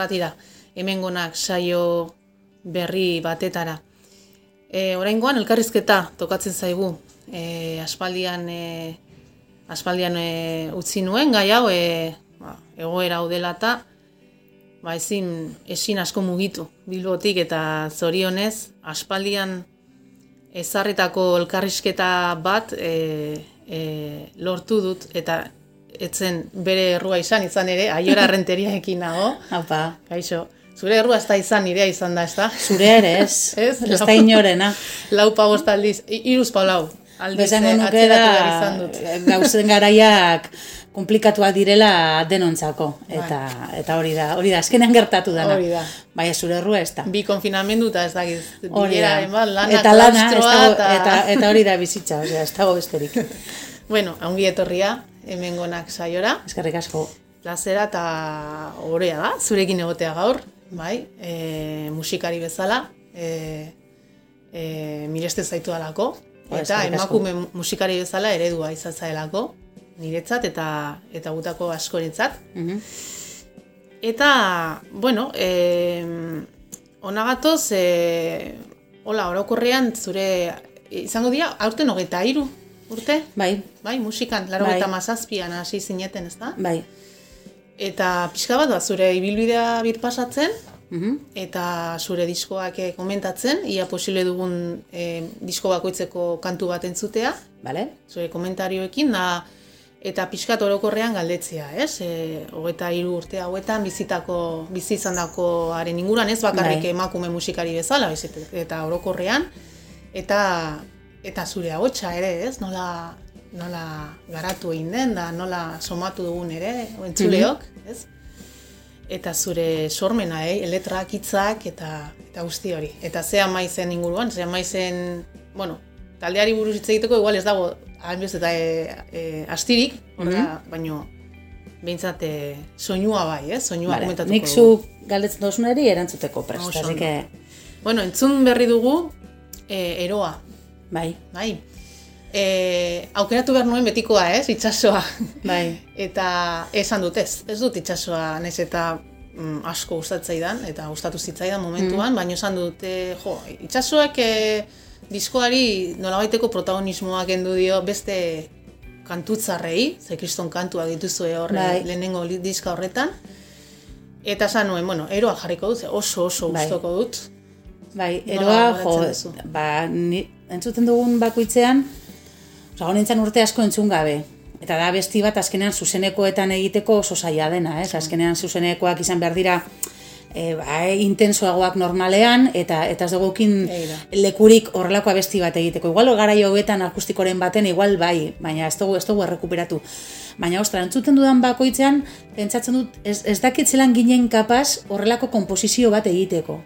irratira, hemengonak saio berri batetara. E, oraingoan elkarrizketa tokatzen zaigu, e, aspaldian, e, aspaldian e, utzi nuen, gai hau, e, ba, egoera hau dela eta, ba, ezin, ezin asko mugitu, bilbotik eta zorionez, aspaldian ezarretako elkarrizketa bat e, e, lortu dut, eta etzen bere errua izan izan ere, aiora renteriaekin nago. Haupa. Kaixo. Zure errua ez da izan nirea izan da, ez da? Zure ere ez. ez? Ez da inorena. Lau pagost aldiz, iruz lau. Aldiz, Bezango nuke da, gauzen garaiak komplikatuak direla denontzako. Bai. Eta, eta hori da, hori da, azkenean gertatu dana. Hori da. Baina zure errua ez da. Bi konfinamendu eta ez. Hori da. Bilera, lana, eta lana, ez dago, eta... eta, eta hori da bizitza, osea, ez dago besterik. bueno, ongi etorria, hemengonak saiora. Eskerrik asko. Plazera eta orea da, zurekin egotea gaur, bai, e, musikari bezala, e, e, mireste zaitu alako, Oh, eta emakume musikari bezala eredua izatzaelako, niretzat eta eta gutako askorentzat. Mhm. Eta, bueno, e, onagatoz, e, hola, orokorrean zure, izango dira, aurten hogeita iru, urte? Bai, Bai, musikan, laro Bai. eta mazazpian hasi zineten, ez da? bai. Eta pixka bat, ba, zure ibilbidea bir pasatzen, Mhm. eta zure diskoak eh, komentatzen, ia posible dugun eh, disko bakoitzeko kantu bat entzutea, Bale? zure komentarioekin, da, eta pixkat orokorrean galdetzea, ez? E, hogeta hiru urte hauetan bizitako, bizi izandako haren inguruan, ez bakarrik Bai. emakume musikari bezala, baizik eta orokorrean, eta eta zure ahotsa ere, ez? Nola, nola garatu egin den, da nola somatu dugun ere, entzuleok, ez? Eta zure sormena, eh? letrak, hitzak eta eta guzti hori. Eta zea maizen inguruan, zea maizen, bueno, taldeari buruz hitz egiteko igual ez dago hainbeste eta e, e, astirik, horra, baino behintzat e, soinua bai, eh? soinua Vale. komentatuko Nik zu galdetzen dozunari erantzuteko prest. Oso Así ondo. que, Bueno, entzun berri dugu e, eroa, bai, bai. E, aukeratu behar nuen betikoa, ez, itxasoa. bai. Eta esan dut ez, ez dut itxasoa naiz eta mm, asko gustatzaidan eta gustatu zitzaidan momentuan, baina esan dut, e, jo, itxasoak e, diskoari nolabaiteko protagonismoa kendu dio beste kantutzarrei, ze kriston kantuak dituzue horre Bai. lehenengo diska horretan. Eta esan nuen, bueno, eroa jarriko dut, oso oso Bai. gustoko dut. Bai, eroa, jo, ba, ni, entzuten dugun bakoitzean, oza, honintzen urte asko entzun gabe. Eta da besti bat azkenean zuzenekoetan egiteko oso zaila dena, ez? Azkenean zuzenekoak izan behar dira e, ba, e, intensoagoak normalean, eta eta ez dugukin lekurik horrelako abesti bat egiteko. Igual gara hauetan akustikoren baten, igual bai, baina ez dugu, ez dugu errekuperatu. Baina, ostra, entzuten dudan bakoitzean, pentsatzen dut, ez, ez dakitzelan ginen kapaz horrelako komposizio bat egiteko.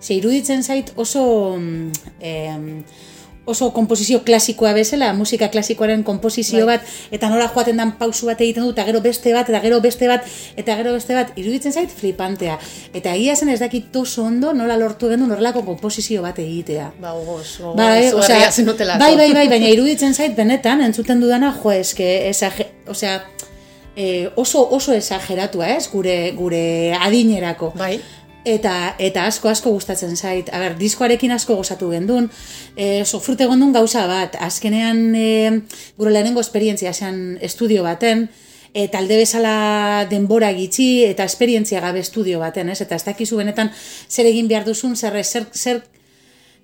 Ze iruditzen zait oso mm, em, oso komposizio klasikoa bezala, musika klasikoaren komposizio Bai. bat, eta nola joaten dan pausu bat egiten du, eta gero beste bat, eta gero beste bat, eta gero beste bat, iruditzen zait flipantea. Eta egia zen ez dakit oso ondo nola lortu genuen horrelako komposizio bat egitea. Ba, gogoz, gogoz, Bai, osea, bai, bai, bai, baina iruditzen zait benetan entzuten dudana, jo, eske, esage, osea, eh, oso oso exageratua, ez, gure gure adinerako. Bai, Eta, eta asko asko gustatzen zait. A ber, diskoarekin asko gozatu gendun. E, sofrute gondun gauza bat. Azkenean e, gure lehenengo esperientzia zen estudio baten. E, talde bezala denbora gitxi eta esperientzia gabe estudio baten, ez? Eta ez dakizu benetan zer egin behar duzun, zer, zer, zer,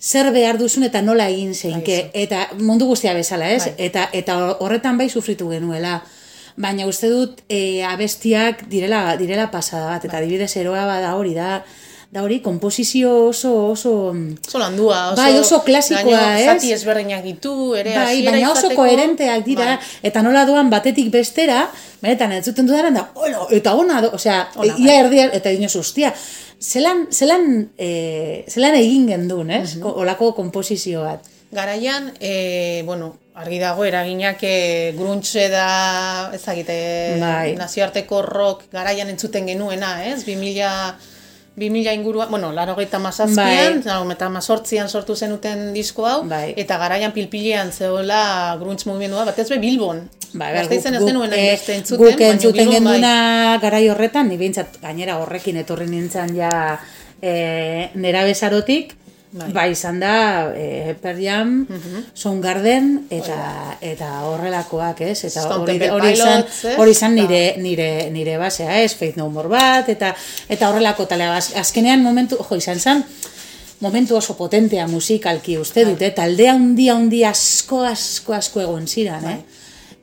zer behar duzun eta nola egin zeinke. Bai, eta mundu guztia bezala, ez? Bai. Eta, eta horretan bai sufritu genuela. Baina uste dut e, abestiak direla, direla pasada bat, eta adibidez eroa bada hori da, da hori, komposizio oso, oso, oso landua, oso, Bai, oso klasikoa, ez? Zati ezberdinak ditu, ere bai, baina oso izateko- koherenteak dira, Bai. eta nola doan batetik bestera, benetan entzuten dudaran da, "Ola, eta ona, do, osea, Ona, ia erdia, eta dinoz, ustia, zelan, zelan, e, zelan egin gendun, ez? Ko- Olako komposizio bat. Garaian, e, bueno, argi dago eraginak e, grunge da, ezagite, Bai. nazioarteko rock garaian entzuten genuena, ez? 2000 2000 ingurua, bueno, laro gaita mazazpian, bai. mazortzian sortu zenuten disko hau, Bai. eta garaian pilpilean zehola grunts mugimendua, bat ez be Bilbon. Ba, Gasteizen ez denuen eh, hainbeste entzuten, guk entzuten Bilbon bai. genduna garai horretan, ni gainera horrekin etorri nintzen ja e, nera bezarotik, Bai. bai. izan da e, Pearl Jam, Soundgarden eta eta horrelakoak, ez? Eta hori hori izan hori izan nire nire nire basea, ez? Faith No More bat eta eta horrelako talea Az- azkenean momentu jo izan zen momentu oso potentea musikalki uste dut, eh? taldea handia handia asko asko asko egon ziren, eh?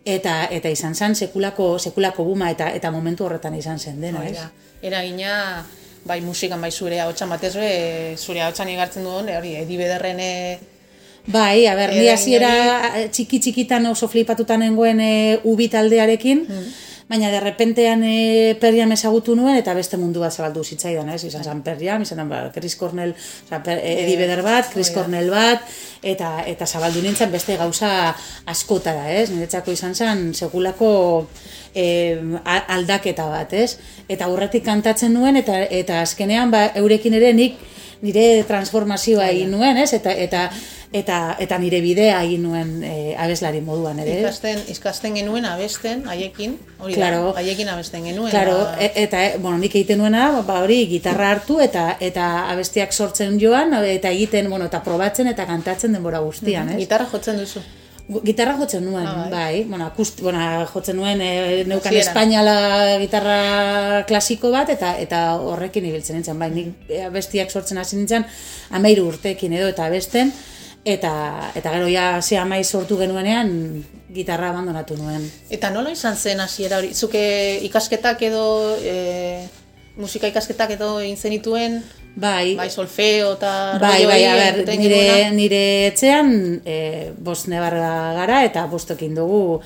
Eta, eta izan zen sekulako, sekulako buma eta eta momentu horretan izan zen dena, ez? Eragina, bai musikan, bai zure ahotsan batez be, zure ahotsan igartzen duen, hori, edi bederren eh, Bai, a ber, ni hasiera txiki txikitan oso flipatuta nengoen e, ubi taldearekin, baina de repentean e, Perriam ezagutu nuen eta beste mundu bat zabaldu zitzaidan, ez? Izan zen Perriam, izan zen ba, Chris Cornell, oza, per, Eddie Vedder bat, Chris da. Cornell bat, eta eta zabaldu nintzen beste gauza askotara, ez? Niretzako izan zen segulako e, aldaketa bat, ez? Eta aurretik kantatzen nuen eta eta azkenean ba, eurekin ere nik nire transformazioa egin nuen, ez? Eta eta eta eta nire bidea egin nuen e, abeslari moduan ere. ikasten, ikasten genuen abesten, haiekin, hori Claro. da, haiekin abesten genuen. Claro, ba, e- eta e, bueno, nik egiten nuena, ba hori gitarra hartu eta eta abestiak sortzen joan eta egiten, bueno, eta probatzen eta kantatzen denbora guztian, ez? Gitarra jotzen duzu. Gitarra jotzen nuen, Ah, bai. bai. Bueno, akust, bueno, jotzen nuen e, neukan espainala gitarra klasiko bat eta eta horrekin ibiltzen nintzen, bai. Nik e, abestiak sortzen hasi nintzen amairu urteekin edo eta abesten eta eta gero ja ze amai sortu genuenean gitarra abandonatu nuen. Eta nola izan zen hasiera hori? Zuke ikasketak edo, e, musika ikasketak edo egin zenituen, Bai, bai solfeo eta Bai, bai, a ber, nire, nire etxean e, bost nebarra gara eta bostokin dugu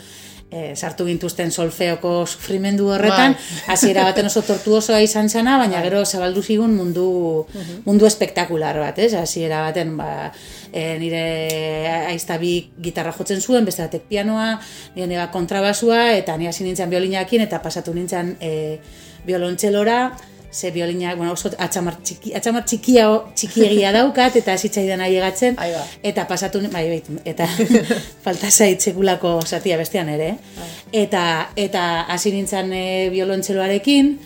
e, sartu gintuzten solfeoko sufrimendu horretan, Bai. hasiera baten oso tortuosoa izan zana, baina gero zabaldu zigun mundu, mundu espektakular bat, ez? Hasiera baten, ba, e, nire aizta bi gitarra jotzen zuen, beste batek pianoa, nire neba kontrabasua, eta ni hasi nintzen biolinakin, eta pasatu nintzen e, biolontxelora, ze biolinak, bueno, oso atxamar, txiki, atxamar txikia, txikiegia daukat, eta hasitzaidan aiegatzen, Ahí ba. eta pasatu, bai, bai, eta falta zait sekulako zatia bestean ere, eh? eta, eta hasi nintzen e, biolontxeloarekin,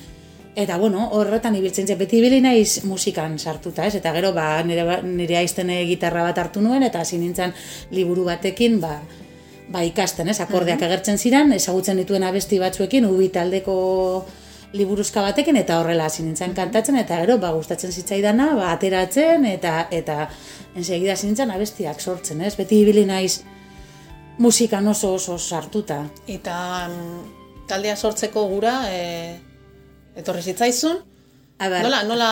Eta bueno, horretan ibiltzen zen, beti ibili naiz musikan sartuta, ez? Eta gero ba, nire, ba- nire aizten eh, gitarra bat hartu nuen, eta hasi nintzen liburu batekin, ba, ba ikasten, ez? Akordeak agertzen ziren, ezagutzen dituen abesti batzuekin, ubi taldeko liburuzka batekin, eta horrela hasi nintzen kantatzen, eta gero, ba, gustatzen zitzaidana, ba, ateratzen, eta, eta ensegida hasi nintzen abestiak sortzen, ez? Beti ibili naiz musikan oso oso sartuta. Eta mm, taldea sortzeko gura, e, etorri zitzaizun, A ber, nola, nola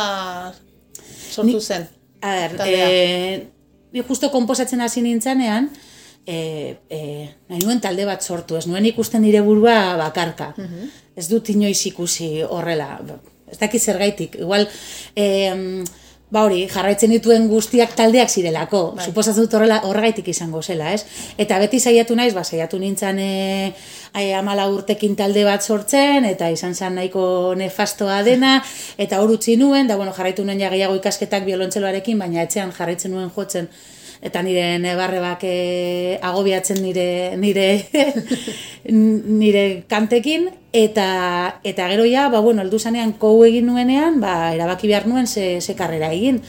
sortu zen? A ber, e, ni justo komposatzen hasi nintzanean, e, e, nahi nuen talde bat sortu, ez nuen ikusten nire burua bakarka. Ez dut inoiz ikusi horrela, ez dakit zergaitik. Igual, e, ba hori, jarraitzen dituen guztiak taldeak zirelako. Bai. Suposatzen dut horrela horregaitik izango zela, ez? Eta beti saiatu naiz, ba, saiatu nintzen e, ai, amala urtekin talde bat sortzen, eta izan zen nahiko nefastoa dena, eta hor utzi nuen, da bueno, jarraitu nuen ja gehiago ikasketak biolontzeloarekin, baina etxean jarraitzen nuen jotzen, eta nire nebarrebak e, agobiatzen nire nire nire kantekin. Eta eta gero ja ba bueno heldu zanean kou egin nuenean ba erabaki behar nuen ze, ze karrera egin.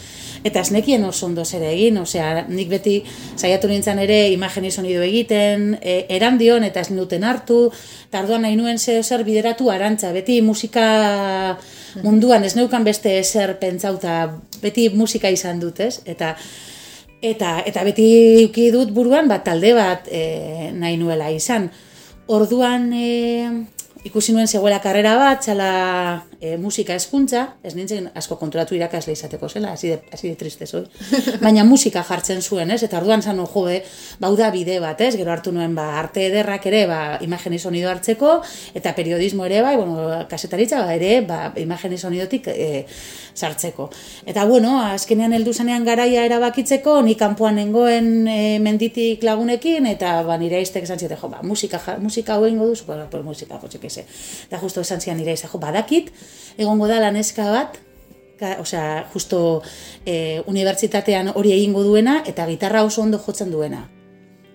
Eta ez nekien oso ondo zer egin. Osea nik beti saiatu nintzen ere imagen y sonido egiten e, erandion eta ez duten hartu. Eta orduan nahi nuen ze zer bideratu arantza beti musika munduan ez neukan beste ezer pentsauta beti musika izan dut ez? Eta Eta, eta beti uki dut buruan bat talde bat e, nahi nuela izan. Orduan e, ikusi nuen zegoela karrera bat, txala e, musika eskuntza, ez nintzen asko konturatu irakasle izateko zela, hasi de, de triste zoi. Baina musika jartzen zuen, ez? Eta orduan zan jo, be, bauda bide bat, ez? Gero hartu nuen ba, arte ederrak ere, ba, imagen sonido hartzeko, eta periodismo ere, bai, bueno, kasetaritza ba, ere, ba, imagen sonidotik e, sartzeko. Eta bueno, azkenean heldu zanean garaia erabakitzeko, ni kanpoan nengoen e, menditik lagunekin, eta ba, nire aiztek esan ziete, jo, ba, musika, musika hau egingo duzu, ba, pues, musika, pues, sé. Eta justo esan zian nire aiztek, jo, badakit, egongo da laneska bat, ka, osea, justo e, unibertsitatean hori egingo duena, eta gitarra oso ondo jotzen duena.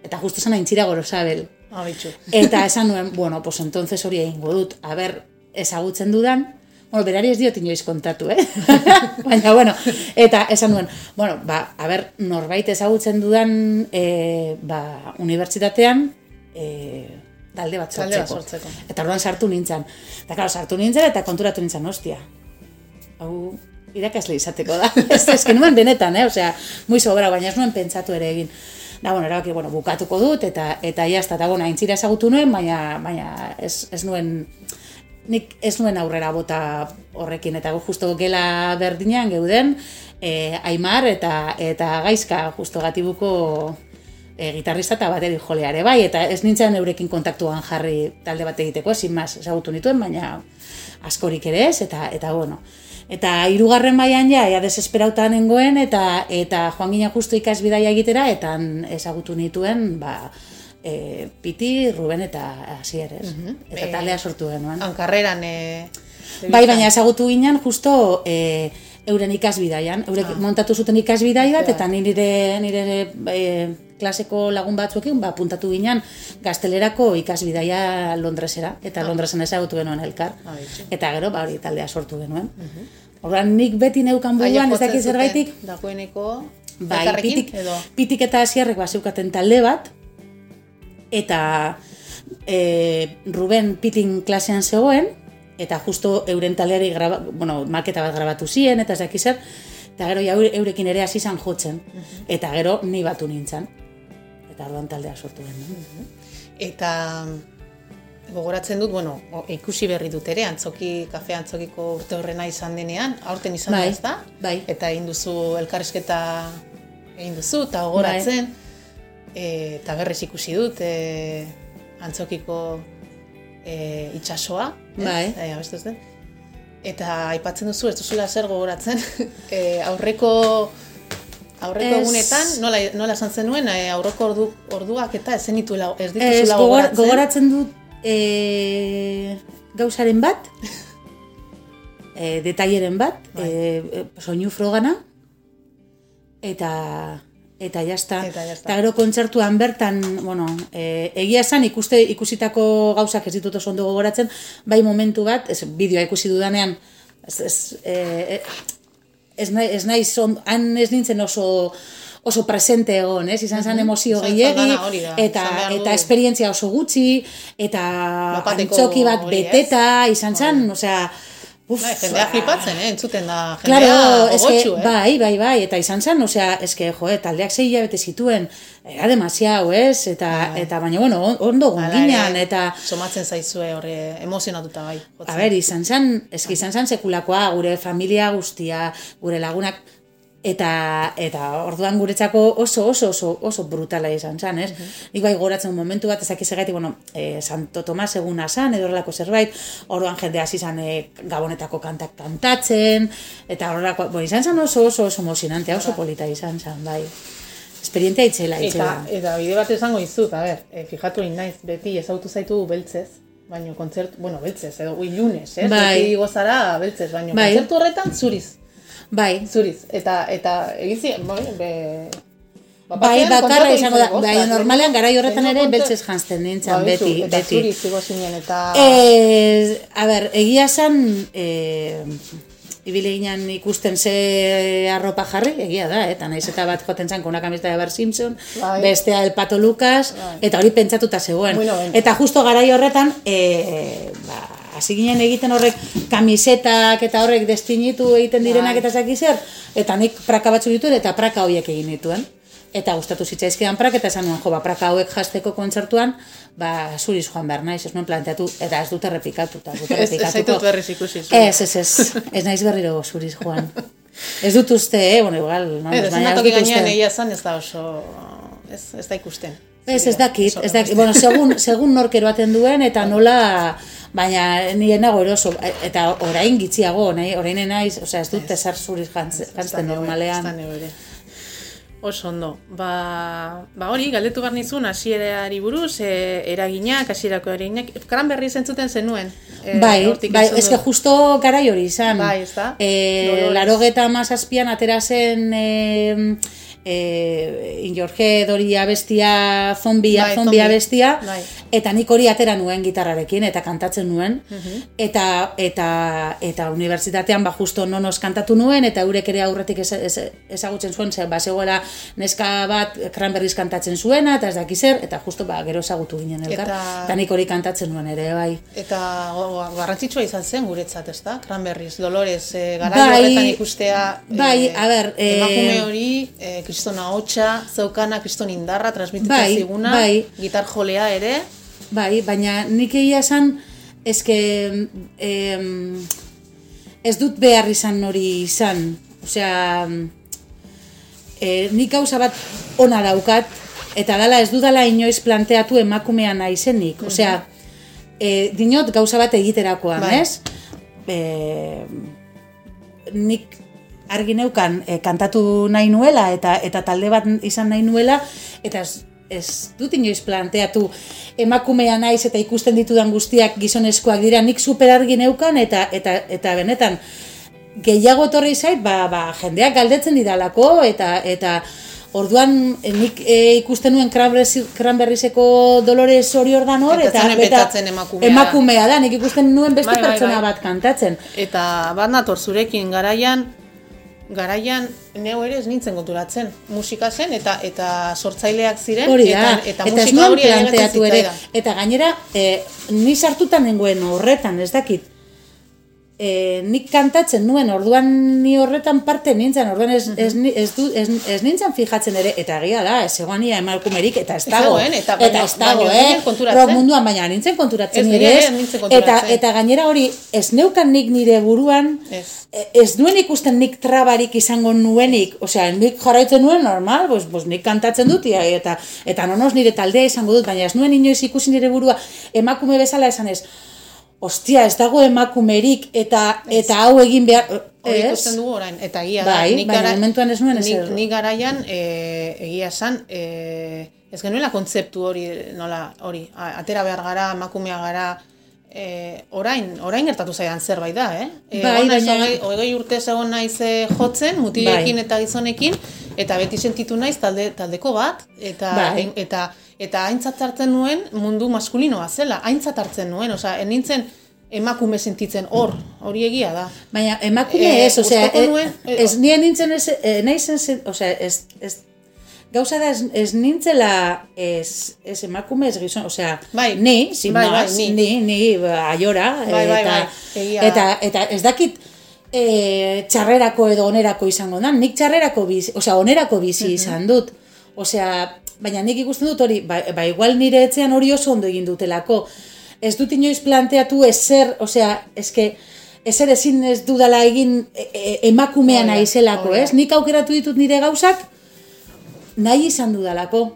Eta justo zan aintzira gorosabel. Abitxu. Eta esan nuen, bueno, pues entonces hori egingo dut. A ber, ezagutzen dudan, bueno, berari ez diot inoiz kontatu, eh? Baina, bueno, eta esan nuen, bueno, ba, a ber, norbait ezagutzen dudan, e, ba, unibertsitatean, e, talde bat Talde bat sortzeko. sortzeko. Eta orduan sartu nintzen. Eta, claro, sartu nintzen eta konturatu nintzen, ostia. Hau, irakasle izateko da. ez, ez, nuen benetan, eh? Osea, muy sobra, baina ez nuen pentsatu ere egin. Da, bueno, erabaki, bueno, bukatuko dut, eta eta jazta, eta, bueno, aintzira ezagutu nuen, baina, baina ez, ez nuen, nik ez nuen aurrera bota horrekin, eta justo gela berdinean geuden, e, Aimar eta, eta Gaizka justo gatibuko e, gitarrista eta bateri joleare bai, eta ez nintzen eurekin kontaktuan jarri talde bat egiteko, ezin maz, ezagutu nituen, baina askorik ere ez, eta, eta bueno. Eta hirugarren mailan ja, ea desesperauta nengoen, eta, eta joan ginen justu ikasbidaia egitera, eta ezagutu nituen, ba, e, Piti, Ruben eta Asier, ez? Eta taldea sortu genuen. Hankarreran, e, Bai, baina ezagutu ginen justo e, euren ikasbidaian. Eurek montatu zuten ikasbidai bat, eta nire, nire e, klaseko lagun batzuekin, ba, puntatu ginen gaztelerako ikasbidaia Londresera, eta Londresen ezagutu genuen elkar. Ah. Eta gero, ba, hori taldea sortu genuen. Orduan, nik beti neukan buruan, ez dakit zergaitik, Dagoeneko, bai, pitik, edo, pitik eta hasierrek ba, zeukaten talde bat, eta e, Ruben pitin klasean zegoen, eta justo euren taldeari graba, bueno, maketa bat grabatu ziren, eta ez zer, eta gero ja eure- eurekin ere hasi izan jotzen, eta gero ni batu nintzen. Eta orduan taldea sortu den. Eta gogoratzen dut, bueno, ikusi berri dut ere, antzoki, kafe antzokiko urte horrena izan denean, aurten izan Bai, da, ez da? bai. Eta egin duzu elkarrizketa egin duzu, eta gogoratzen, Bai. e, eta berriz ikusi dut, e, antzokiko e, itxasoa, ez? Bai. E, abestu zen. Eta aipatzen duzu, ez duzula zer gogoratzen, e, aurreko aurreko Ez. egunetan, nola, nola esan zenuen, e, aurreko ordu, orduak eta ez zenituela, ez Ez, dituzula gogor, gogoratzen. gogoratzen dut e, gauzaren bat, e, detaileren bat, Bai. e, e, soinu frogana, eta eta jazta. Eta jazta. Eta gero kontzertuan bertan, bueno, e, egia esan ikuste ikusitako gauzak ez ditut oso ondo gogoratzen, bai momentu bat, ez bideoa ikusi dudanean, ez, ez, e, ez, nahi, ez naiz, on, han ez nintzen oso oso presente egon, ez? Izan zen emozio gehiegi, eta, eta esperientzia oso gutxi, eta antzoki bat beteta, izan zen, osea, uf, Bai, jendea flipatzen, eh? entzuten da Claro, jendea que, gogotsu, eh? bai, bai, bai, eta izan zen, osea, es que, jo, taldeak zei hilabete zituen, era demasiado, ez? Eta, eta baina, bueno, on- ondo gonginan, ere, eta, Somatzen zaizue horre emozionatuta bai. jotzen. a ber, izan zen, eski izan zen sekulakoa, gure familia guztia, gure lagunak, eta eta orduan guretzako oso oso oso oso brutala izan zen, ez? Nik bai goratzen momentu bat ezakiz egaitik, bueno, eh, Santo Tomas eguna san edo horrelako zerbait, orduan jende hasi izan eh, gabonetako kantak kantatzen eta horrelako, bueno, izan zen oso oso oso emozionante, oso polita izan zen, bai. Esperientzia itzela, Eta, itzela. eta bide bat esango dizut, a ber, e, fijatu naiz, beti ezautu zaitu beltzez, baino kontzertu, bueno, beltzez, edo ilunez, ez? Bai. Beti gozara beltzez, baino Bai. kontzertu horretan zuriz, Bai, zuriz. Eta, eta egin ziren, bai, be, Bai, bakarra izango da, bai, normalean garai horretan ere beltzez jantzen nintzen, Ba, beti, eta beti. zuriz zigo zinen, eta... Eh, a ber, egia esan, eh, ibile ginen ikusten ze arropa jarri, egia da, eta naiz eta bat joten zan una camiseta de Bart Simpson, Bai. bestea el Pato Lucas, eta hori pentsatuta zegoen. Noventa. eta justo garai horretan, eh, ba, hasi ginen egiten horrek kamisetak eta horrek destinitu egiten direnak Bai. eta zaki zer, eta nik praka batzu dituen eta praka horiek egin dituen. Eta gustatu zitzaizkidan prak, eta esan nuen, jo, ba, praka hauek jasteko kontzertuan, ba, zuriz joan behar naiz, ez nuen planteatu, eta ez dute repikatu, eta ez dute Ez, ez repikatuko. zaitut berriz ikusi. Ez, ez, ez, ez naiz berriro zuriz joan. Ez dut uste, eh? bueno, igual, no, Ez, baina ez toki dut gainean uste. egia zan ez da oso... Ez, ez da ikusten. Ez, ez dakit, ez dakit, bueno, segun, segun nork eroaten duen, eta nola, baina nire nago eroso, eta orain gitziago, nahi, orain naiz, osea, ez dut ezer zuriz jantz- jantzten normalean. Ez. Oso ondo. Ba, ba hori, galdetu behar nizun, hasierari buruz, e, eraginak, hasierako eraginak, kranberri zentzuten zenuen. E, bai, bai, eske justo garai hori izan. Bai, ezta? E, Dolores. laro geta mazazpian atera zen e, e, Injorge dori abestia, zombia, Bai, zombia zombi. abestia, Bai. eta nik hori atera nuen gitarrarekin, eta kantatzen nuen, eta, eta, eta unibertsitatean ba justo nonos kantatu nuen, eta eurek ere aurretik ez, ez, ezagutzen zuen, ze, ba, zegoela neska bat cranberries kantatzen zuena, eta ez daki zer, eta justo ba, gero ezagutu ginen elkar, Eta- eta nik hori kantatzen nuen ere, bai. Eta garrantzitsua izan zen guretzat, ezta? Cranberries, Dolores, e, garai Bai, horretan ikustea bai, a ber, eh, emakume hori, e, kriston ahotsa, zeukana kriston indarra, transmititzen Bai, ziguna, bai. gitar jolea ere, Bai, baina nik egia esan, eske, em, ez dut behar izan hori izan. Osea, e, nik gauza bat ona daukat, eta dala ez dudala inoiz planteatu emakumea naizenik. Osea, e, dinot gauza bat egiterakoan, Bai. ez? E, nik argi neukan e, kantatu nahi nuela eta eta talde bat izan nahi nuela eta ez, ez dut inoiz planteatu emakumea naiz eta ikusten ditudan guztiak gizonezkoak dira nik super argi neukan eta eta eta benetan gehiago etorri zait ba, ba, jendeak galdetzen didalako eta eta Orduan, eh, nik e, ikusten nuen Cranberrieseko Dolores Oriordan hor, Eta eta, emakumea emakumea da, nik ikusten nuen beste Bai, bai, pertsona bai. bat kantatzen. Eta bat nator zurekin garaian, garaian neu ere ez nintzen konturatzen. Musika zen eta eta sortzaileak ziren Hori da, eta, eta, eta, musika hori planteatu ere. Eta gainera, e, ni sartutan nengoen horretan, ez dakit. E, nik kantatzen nuen, orduan ni horretan parte nintzen, orduan ez, ez, ez, du, ez, ez nintzen fijatzen ere, eta egia da, ez egoania emakumerik, eta ez dago, eta eta ez dago, eh? rock munduan, baina nintzen konturatzen Ez, ere, ni ere ez? nintzen eta, eta gainera hori, ez neukan nik nire buruan, Ez. E, ez nuen ikusten nik trabarik izango nuenik, osea, nik jarraitzen nuen normal, pues, pues nik kantatzen dut, ia, eta eta nonoz nire taldea izango dut, baina ez nuen inoiz ikusi nire burua emakume bezala esan ez, ostia, ez dago emakumerik, eta eta hau egin behar, Hori ez? ikusten dugu orain, eta egia Bai, da. nik baina momentuan ez nuen nik, ezer. nik garaian, e, egia esan, e, ez genuela kontzeptu hori, nola, hori, atera behar gara, emakumea gara, e, orain, orain gertatu zaidan zerbait da, eh? E, Bai, baina- hogei urtez egon naiz jotzen, mutilekin Bai. eta gizonekin, eta beti sentitu naiz talde, taldeko bat, eta, Bai. eta, eta aintzat hartzen nuen mundu maskulinoa zela, aintzat hartzen nuen, osea, nintzen emakume sentitzen hor, hori egia da. Baina emakume Eh, ez, osea, e- nuen, eh, ez nien nintzen ez, e, naizen, zen- osea, ez, ez, gauza da ez, ez nintzela ez, ez emakume ez gizon, osea, Bai. ni, sin Bai, bai, ni. ni, ni, ba, aiora, Bai, bai, eta, bai, eta, eta ez dakit e, txarrerako edo onerako izango da, nik txarrerako bizi, osea, onerako bizi izan dut, osea, baina nik ikusten dut hori, ba, ba igual nire etxean hori oso ondo egin dutelako, ez dut inoiz planteatu ezer, osea, eske, ezer ezin ez dudala egin e, e, emakumea Hori da, naizelako, hori da. ez? Nik aukeratu ditut nire gauzak, nahi izan dudalako.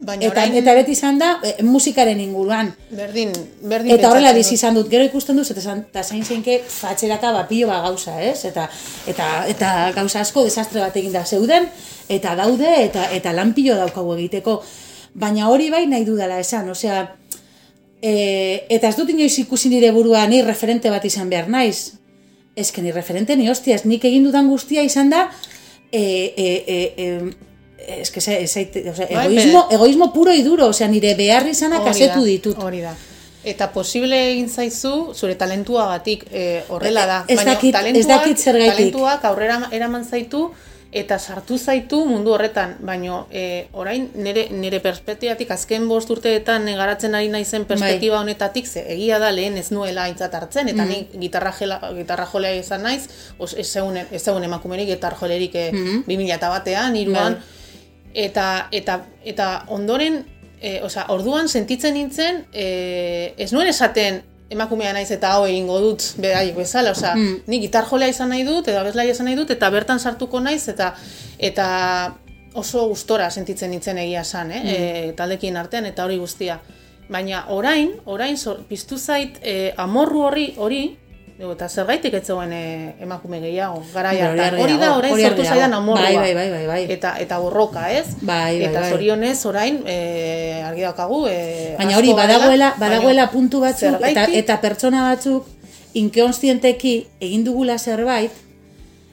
Baina Eta, orain, eta beti izan da, e, musikaren inguruan. berdin, berdin Eta horrela bizi izan dut, gero ikusten dut, eta zan- eta zain zeinke fatxeraka bapio ba gauza, ez? Eta, eta, eta gauza asko desastre bat eginda zeuden, eta daude, eta, eta lanpilo daukagu egiteko. Baina hori bai nahi dudala esan, osea, e, eta ez dut inoiz ikusi nire burua ni referente bat izan behar naiz. Ez que ni referente ni hostias, nik egin dudan guztia izan da, e, e, e, e, ez que ze, ez, osea, Bai, egoismo, egoismo puro y duro, osea, nire behar izanak Hori asetu da, ditut. Hori da. Eta posible egin zaizu, zure talentuagatik e, horrela da. Ez Baina dakit- ez talentuak- dakit zergaitik. Talentuak aurrera eraman zaitu, eta sartu zaitu mundu horretan. Baina e, orain nire, nire perspektibatik azken bost urteetan garatzen ari naizen Bai. perspektiba honetatik, ze egia da lehen ez nuela aintzat hartzen, Mm. eta ni gitarra, jela, gitarra jolea izan naiz, os, ez zegoen, ez emakumerik gitarra jolerik e, Mm-hmm. 2000 eta batean, iruan, Bai. Eta, eta, eta ondoren, e, osea, orduan sentitzen nintzen, e, ez nuen esaten emakumea naiz eta hau egingo dut beraiek bezala, osea, Mm. ni gitar jolea izan nahi dut, edo abeslaria izan nahi dut, eta bertan sartuko naiz, eta eta oso gustora sentitzen nintzen egia esan, eh? Mm. e, taldekin artean, eta hori guztia. Baina orain, orain zor, piztu zait e, amorru horri, hori, eta zergaitik ez zegoen eh, emakume gehiago, garaia. Hori da, orain sortu zaidan amorrua. Bai, bai, bai, bai, bai. Eta, eta borroka, ez? Bai, bai, eta bai. zorionez orain, e, argi daukagu, e, Baina hori, badagoela, badagoela puntu batzuk, eta, eta pertsona batzuk, inkonstienteki egin dugula zerbait,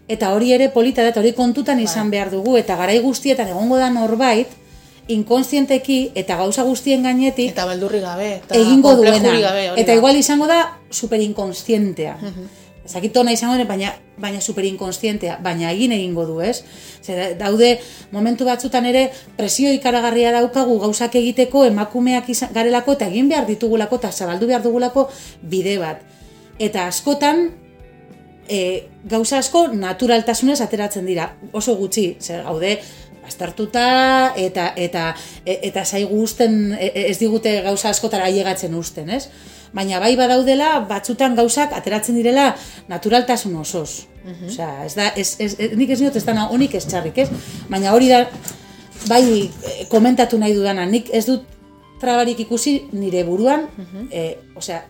eta hori ere polita da, eta hori kontutan Bai. izan behar dugu, eta garai guztietan egongo da norbait, inkonstienteki eta gauza guztien gainetik Eta beldurri gabe. Eta egingo duena. Gabe, eta igual izango da superinkonstientea. Ezakit tona izango den, baina, baina superinkonstientea, baina egin egingo du, ez? Zer, daude momentu batzutan ere presio ikaragarria daukagu gauzak egiteko emakumeak izan, garelako eta egin behar ditugulako eta zabaldu behar dugulako bide bat. Eta askotan e, gauza asko naturaltasunez ateratzen dira, oso gutxi, zer gaude baztertuta eta eta e- eta zaigu usten e- e- ez digute gauza askotara ailegatzen usten, ez? Baina bai badaudela batzutan gauzak ateratzen direla naturaltasun osoz. Osea, ez da ez, ez, ez, nik ez diot ez da honik ez txarrik, ez? Baina hori da bai komentatu nahi dudana, nik ez dut trabarik ikusi nire buruan, eh, osea,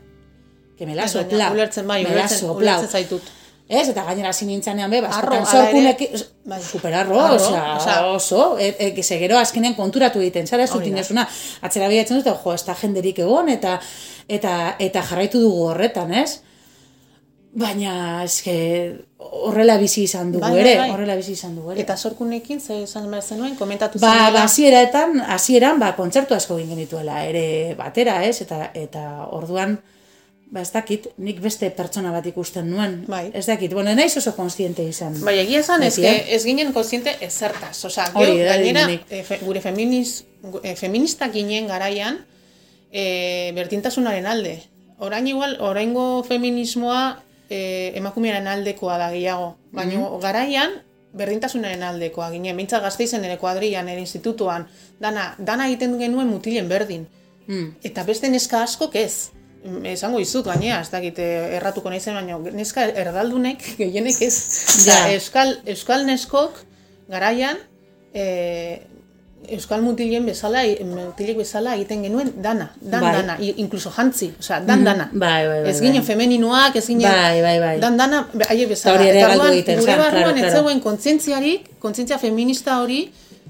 que me la sopla. Ulertzen bai, me la ulertzen zaitut. Ez, eta gainera hasi nintzanean be, ere, sorkunek, bai. superarro, Arro, osea, oso, e, e, ze gero azkenean konturatu egiten, zara, ez Hori da. utinesuna, atzera bihatzen dut, jo, ez da jenderik egon, eta, eta, eta jarraitu dugu horretan, ez? Baina, eske, horrela bizi izan dugu Bai, bai, ere, bai. horrela bizi izan dugu ere. Eta sorkunekin, ze esan behar zenuen, komentatu Ba, zenuela. ba, hasieraetan, hasieran, ba, kontzertu asko egin genituela, ere batera, ez? Eta, eta orduan, ba, ez dakit, nik beste pertsona bat ikusten nuen. Bai. Ez dakit, bueno, naiz oso konstiente izan. Bai, egia esan, ez, eh? ez ginen konsiente ezertaz. Osa, Hori da, gainera, e, fe, gure feminiz, e, feministak ginen garaian, e, bertintasunaren alde. Orain igual, oraingo feminismoa e, emakumearen aldekoa da gehiago. Baina Mhm. garaian, berdintasunaren aldekoa ginen. Mintza gazteizen ere kuadrian, ere institutuan, dana, dana egiten genuen mutilen berdin. Mm. Eta beste neska askok ez. Esango izut, gainea, ez dakit eh, erratuko naizen, baina neska erdaldunek gehienek ez. Ja. Euskal, Euskal neskok garaian e, Euskal mutilen bezala, mutilek bezala egiten genuen dana, dan Bai. dana, incluso jantzi, osea, dan dana. Bai, bai, bai, ez ginen bai. femeninoak, ez ginen Bai, bai, bai. dan dana, haiek bezala. Eta gure barruan ez zegoen kontzientziarik, kontzientzia feminista hori,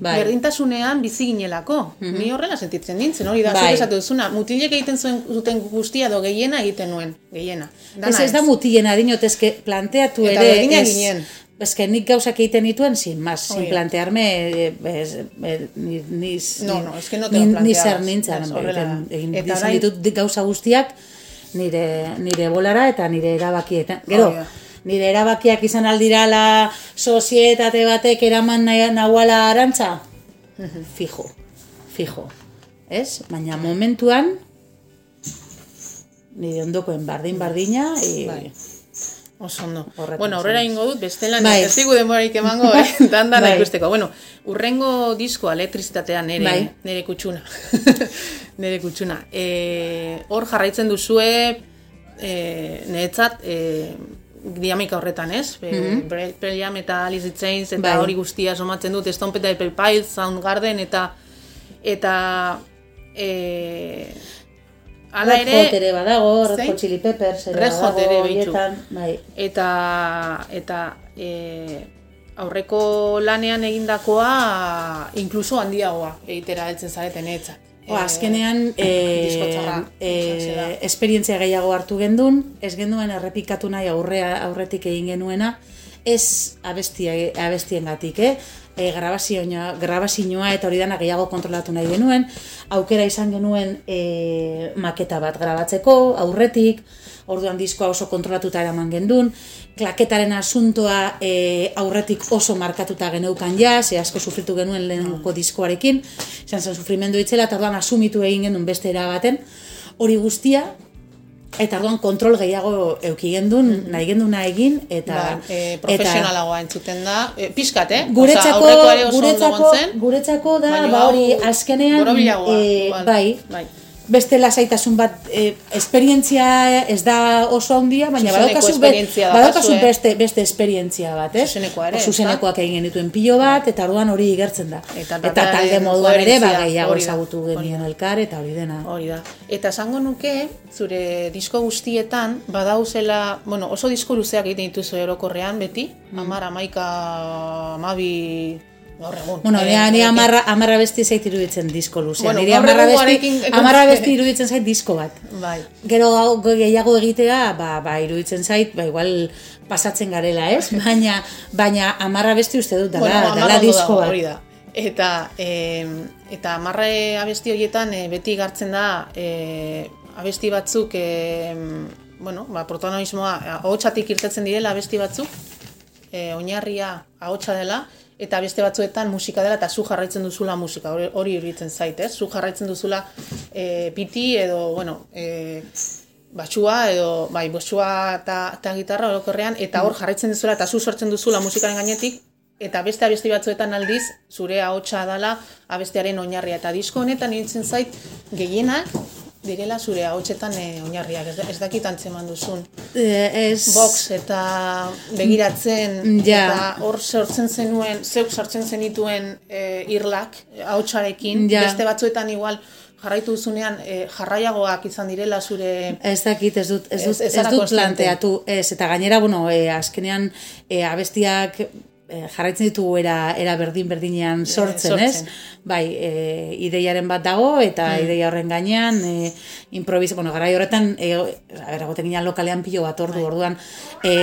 Bai. berdintasunean bizi ginelako. Ni horrela sentitzen nintzen, hori da, Bai. esatu duzuna, mutilek egiten zuen zuten guztia do gehiena egiten nuen, gehiena. Ez ez da mutilena dinot, eske planteatu Eta ere... ez- ginen. Eske nik gauzak egiten dituen, sin más, sin plantearme, eh, ez, eh, ni, ni, No, no, es que no te ni, ni zer nintzen, Ez, egin Eta izan orain- ditut di- gauza guztiak nire, nire bolara eta nire erabakietan. Gero, Hori da. Nire erabakiak izan aldirala sozietate batek eraman nahuala arantza? Fijo, fijo. Ez? Baina momentuan, nire ondokoen bardin-bardina, e, Bai. Oso ondo. Bueno, aurrera ingo dut, bestelan Bai. ez digu denborarik emango, eh? dan dana Bai. ikusteko. Bueno, urrengo diskoa elektrizitatea nere, Bai. nere kutsuna. nere kutsuna. E, hor jarraitzen duzue, e, niretzat, e, dinamika horretan, ez? Be, mm Jam eta Alice in Chains eta Bai. hori guztia somatzen dut, Stomp eta Apple Pie, Soundgarden eta eta e, Hala Red ere, Hot ere badago, Red? Hot Chili Peppers ere Red Hot badago, ere, horietan, bai. eta eta e, aurreko lanean egindakoa inkluso handiagoa egitera heltzen zareten etzat. O, azkenean, e, e, esperientzia gehiago hartu gendun, ez genduen errepikatu nahi aurrea, aurretik egin genuena, ez abestia, abestiengatik, eh? E, grabazioa, grabazioa eta hori dana gehiago kontrolatu nahi genuen, aukera izan genuen e, maketa bat grabatzeko, aurretik, orduan diskoa oso kontrolatuta eraman gendun, klaketaren asuntoa e, aurretik oso markatuta geneukan ja, ze asko sufritu genuen lehenko diskoarekin, izan zen sufrimendu itzela, eta orduan asumitu egin genuen beste baten, hori guztia, eta orduan kontrol gehiago euki gendun, nahi genduna egin, eta... Ba, e, profesionalagoa entzuten da, e, pixkat, eh? Guretzako, ondo guretzako, guretzako da, ba hori, azkenean, eh, igual. bai, bai. Beste lasaitasun bat e, esperientzia ez da oso handia, baina badaukazu, be, badaukazu daukazue. beste, beste esperientzia bat, ez? Zuzenekoa ere, Zuzenekoak egin genituen pilo bat, eta orduan hori igertzen da. Eta Eta, talde moduan ere, ba, gehiago ezagutu genien elkar, eta hori dena. Hori da. Eta esango nuke, zure disko guztietan, badauzela, bueno, oso disko luzeak egiten dituzu orokorrean, beti, Mm. amar, amaika, amabi, gaur egun. Bueno, Eh, nea eh, amarra, amarra besti zait iruditzen disko luzea. Bueno, Nire amarra besti, amarra besti iruditzen zait disko bat. Bai. Gero gehiago egitea, ba, ba, iruditzen zait, ba, igual pasatzen garela, ez? Baina, baina amarra besti uste dut, dala, Bueno, dala amarra disko bat. Da. Eta, e, eta amarre abesti horietan e, beti gartzen da e, abesti batzuk, e, bueno, ba, protagonismoa ahotsatik irtetzen direla abesti batzuk, e, oinarria ahotsa dela, eta beste batzuetan musika dela eta zu jarraitzen duzula musika, hori, hori iruditzen zait, ez? Zu jarraitzen duzula e, piti edo, bueno, e, batxua edo, bai, batxua eta, gitarra orokorrean, eta hor jarraitzen duzula eta zu sortzen duzula musikaren gainetik, eta beste abesti batzuetan aldiz, zure ahotsa dala abestearen oinarria. Eta disko honetan nintzen zait, gehienak direla zure ahotsetan e, oinarriak, ez, ez dakit antzeman duzun. Eh, ez... box eta begiratzen Ja. eta hor sortzen zenuen, zeuk sortzen zenituen e, irlak ahotsarekin, Ja. beste batzuetan igual jarraitu duzunean e, jarraiagoak izan direla zure Ez dakit, ez dut, ez Ez- dut, ez ez, zara dut planteatu, ez, eta gainera, bueno, e, azkenean e, abestiak e, jarraitzen ditugu era, era berdin-berdinean sortzen, ez? sortzen. Bai, e, ideiaren bat dago, eta ideia horren gainean, e, improvis, bueno, garai horretan, e, a ber, egoten ginen lokalean pilo bat ordu, orduan, e,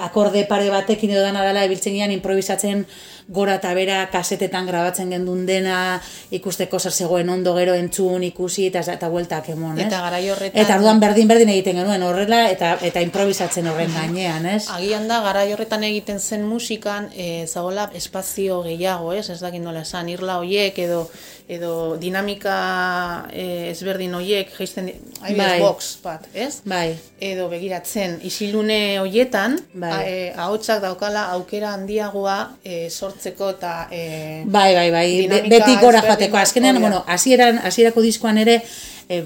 akorde pare batekin edo dana dela ebiltzen ginen improvisatzen gora eta bera kasetetan grabatzen gendun dena ikusteko zer zegoen ondo gero entzun ikusi eta eta bueltak emon, ez? Eta garai horretan- Eta orduan berdin berdin egiten genuen horrela eta eta improvisatzen horren gainean, ez? Agian da, garai horretan egiten zen musikan, e, zagola espazio gehiago, ez? Ez dakit nola esan, irla hoiek edo edo dinamika e, ezberdin hoiek, jaisten, Bai. box bat, ez? Bai. Edo begiratzen, isilune hoietan, Bai. a- e, ahotsak daukala aukera handiagoa e, sortzeko eta... E, Bai, bai, bai, be- beti gora joateko. Azkenean, bueno, hasieran hasierako diskoan ere e,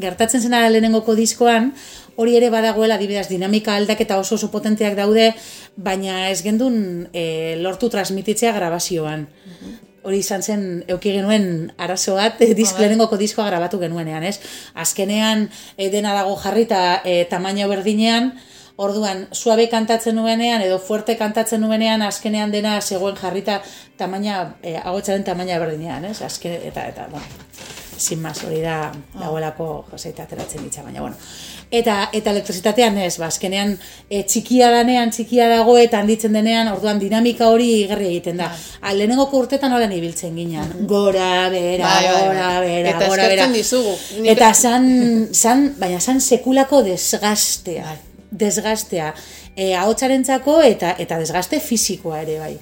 gertatzen zena lehenengoko diskoan, hori ere badagoela adibidez dinamika aldaketa oso oso potenteak daude, baina ez gendun e, lortu transmititzea grabazioan. Hori izan zen, euki genuen arazo bat, disk, lehenengoko diskoa grabatu genuenean, ez? Azkenean, e, dena dago jarrita e, tamaino berdinean, Orduan, suabe kantatzen nuenean edo fuerte kantatzen nuenean azkenean dena zegoen jarrita tamaina, e, agotzaren tamaina berdinean, ez? Azken, eta, eta, bueno, sin más, hori da, dagoelako joseita ateratzen ditza, baina, bueno. Eta, eta elektrizitatean ez, ba, azkenean e, txikia danean, txikia dago eta handitzen denean, orduan dinamika hori igarri egiten da. Bai. Lehenengoko urtetan horren ibiltzen ginen. Gora, bera, Bai, bai, bai. gora, bera, Eta gora, bera. dizugu. Eta san, san, baina san sekulako desgastea. Desgastea. E, ahotsarentzako eta eta desgaste fisikoa ere bai.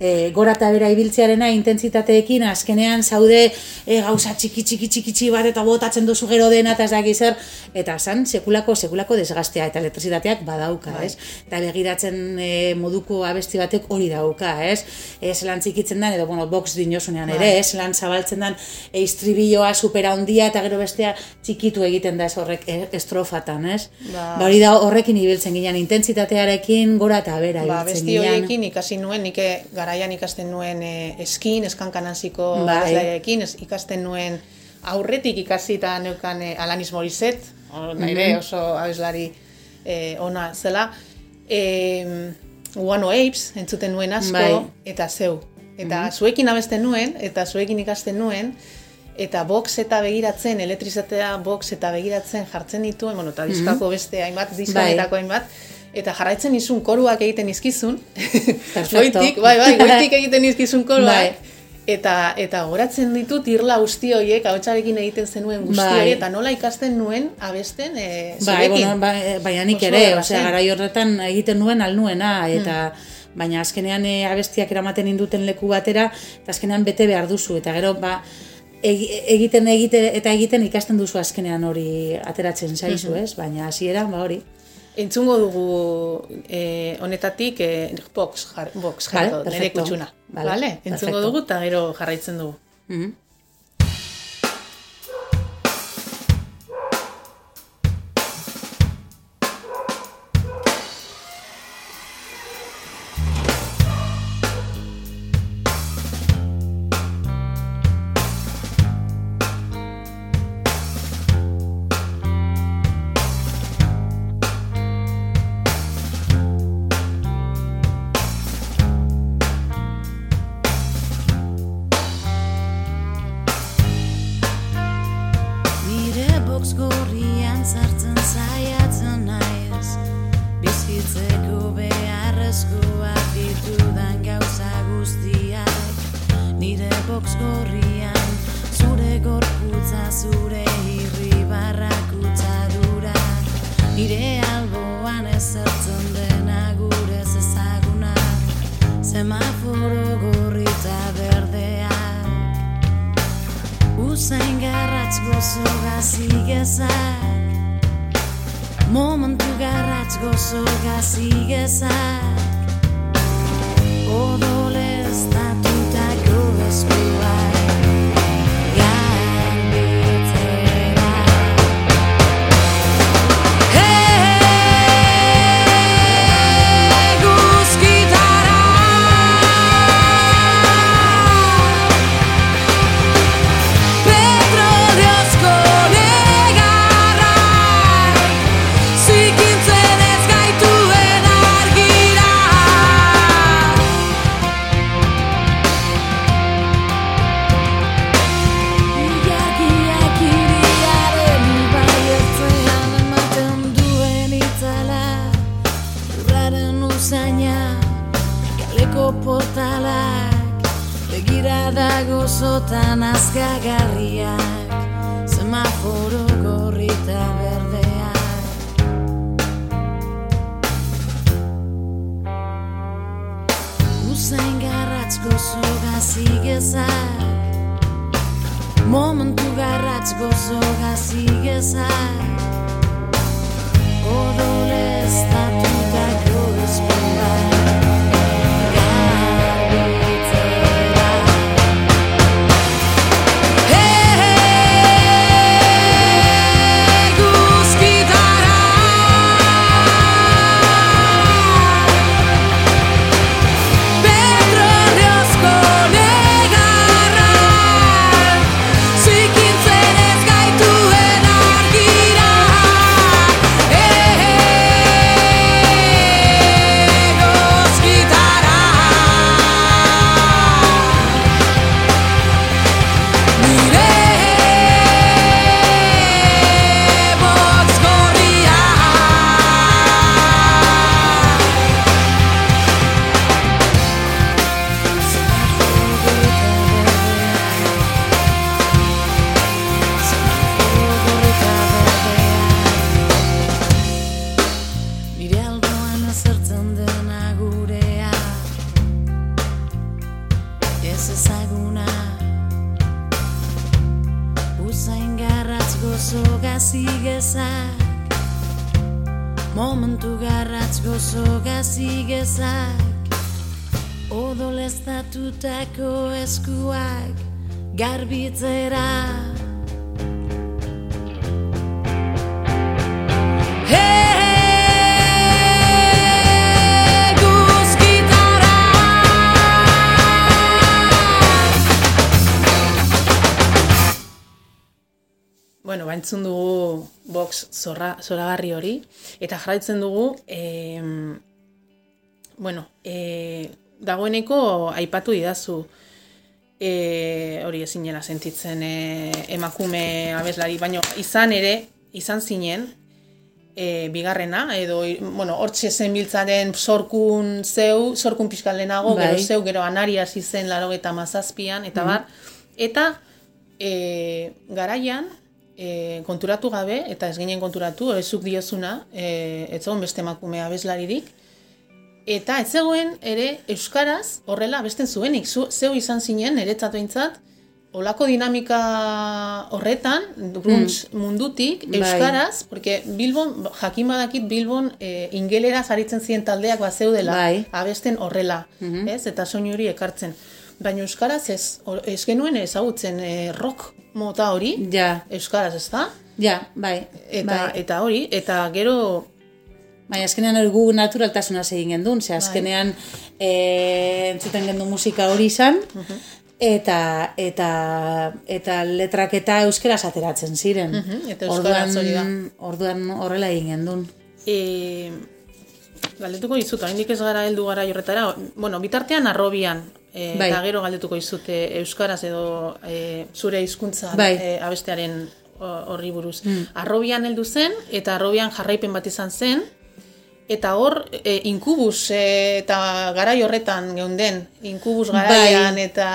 E, gora eta bera ibiltzearena intentsitateekin azkenean zaude e, gauza txiki txiki txiki txiki bat eta botatzen duzu gero dena eta ez daki zer eta san sekulako sekulako desgastea eta elektrizitateak badauka, ez? Eta begiratzen e, moduko abesti batek hori dauka, ez? Ez lan txikitzen den edo bueno, box dinosunean ere, ez? Lan zabaltzen den e, istribilloa supera handia eta gero bestea txikitu egiten da ez horrek e, estrofatan, ez? Ba. Ba, hori da horrekin ibiltzen ginen intentsitatearekin gora eta bera Ba, ibiltzen besti ginen. horiekin ikasi nuen, nik garaian ikasten nuen e, eskin, eskankan hasiko Bai. es, ikasten nuen aurretik ikasi eta neukan e, Alanis Morissette, naire Mhm. oso abeslari e, ona zela. E, One Apes, entzuten nuen asko, Bai. Eta zeu. Eta zuekin abesten nuen, eta zuekin ikasten nuen, eta box eta begiratzen, elektrizatea box eta begiratzen jartzen dituen, bueno, eta diskako beste hainbat, Mhm. Bai. hainbat, eta jarraitzen izun koruak egiten izkizun, goitik, bai, bai, goitik egiten izkizun koruak, Bai. eta, eta goratzen ditut irla guzti horiek, ahotsarekin egiten zenuen guzti Bai. eta nola ikasten nuen abesten e, Bai, zurekin. bueno, ba, e, baina nik Oso ere, osea, garai horretan egiten nuen alnuena, eta baina azkenean e, abestiak eramaten induten leku batera, eta azkenean bete behar duzu, eta gero, ba, egi- egiten egite eta egiten ikasten duzu azkenean hori ateratzen zaizu, ez? Baina hasieran ba hori. Entzungo dugu eh, honetatik eh, box, jar, box Vale, jarriko, nire perfecto. kutsuna. Vale, Vale, Entzungo perfecto. dugu eta gero jarraitzen dugu. Mhm. Usaina, kaleko portalak Begirada gozotan azkagarriak Semaforo gorri eta berdeak. Usain garratz gozo gazigezak Momentu garratz gozo gazigezak Odolez tatutako zorra, zoragarri hori, eta jarraitzen dugu, e, bueno, e, dagoeneko aipatu didazu, e, hori ezinela sentitzen e, emakume abeslari, baino izan ere, izan zinen, e, bigarrena, edo, bueno, hortxe zen biltzaren sorkun zeu, sorkun pixkat lehenago, Bai. gero zeu, gero anari hasi zen laro eta mazazpian, eta bar, eta e, garaian, e, konturatu gabe, eta ez ginen konturatu, ezuk diozuna, e, ez zegoen beste emakume abeslaririk, eta ez zegoen ere Euskaraz horrela abesten zuenik, Zu, zeu izan zinen, eretzat behintzat, olako dinamika horretan, grunts mundutik, Bai. Euskaraz, porque Bilbon, jakin badakit Bilbon e, ingeleraz aritzen ziren taldeak bazeudela, Bai. abesten horrela, ez? Eta soinu hori ekartzen. Baina Euskaraz ez, ez genuen ezagutzen e, rock mota hori, Ja, Euskaraz, ez da? ja, bai. Eta, bai. eta hori, eta gero Baina azkenean hori gu naturaltasuna egin gendun, ze azkenean e, entzuten gendu musika hori izan, eta, eta, eta letraketa euskeraz ateratzen ziren. Mhm, eta euskaraz hori da. Orduan horrela egin gendun. E, galdetuko dizut, oraindik ez gara heldu gara horretara. Bueno, bitartean arrobian, e, Bai. eta gero galdetuko dizut e, euskaraz edo e, zure hizkuntza Bai. e, abestearen horri buruz. Arrobian heldu zen, eta arrobian jarraipen bat izan zen, Eta hor, e, inkubus e, eta garai horretan geunden, inkubus garaian eta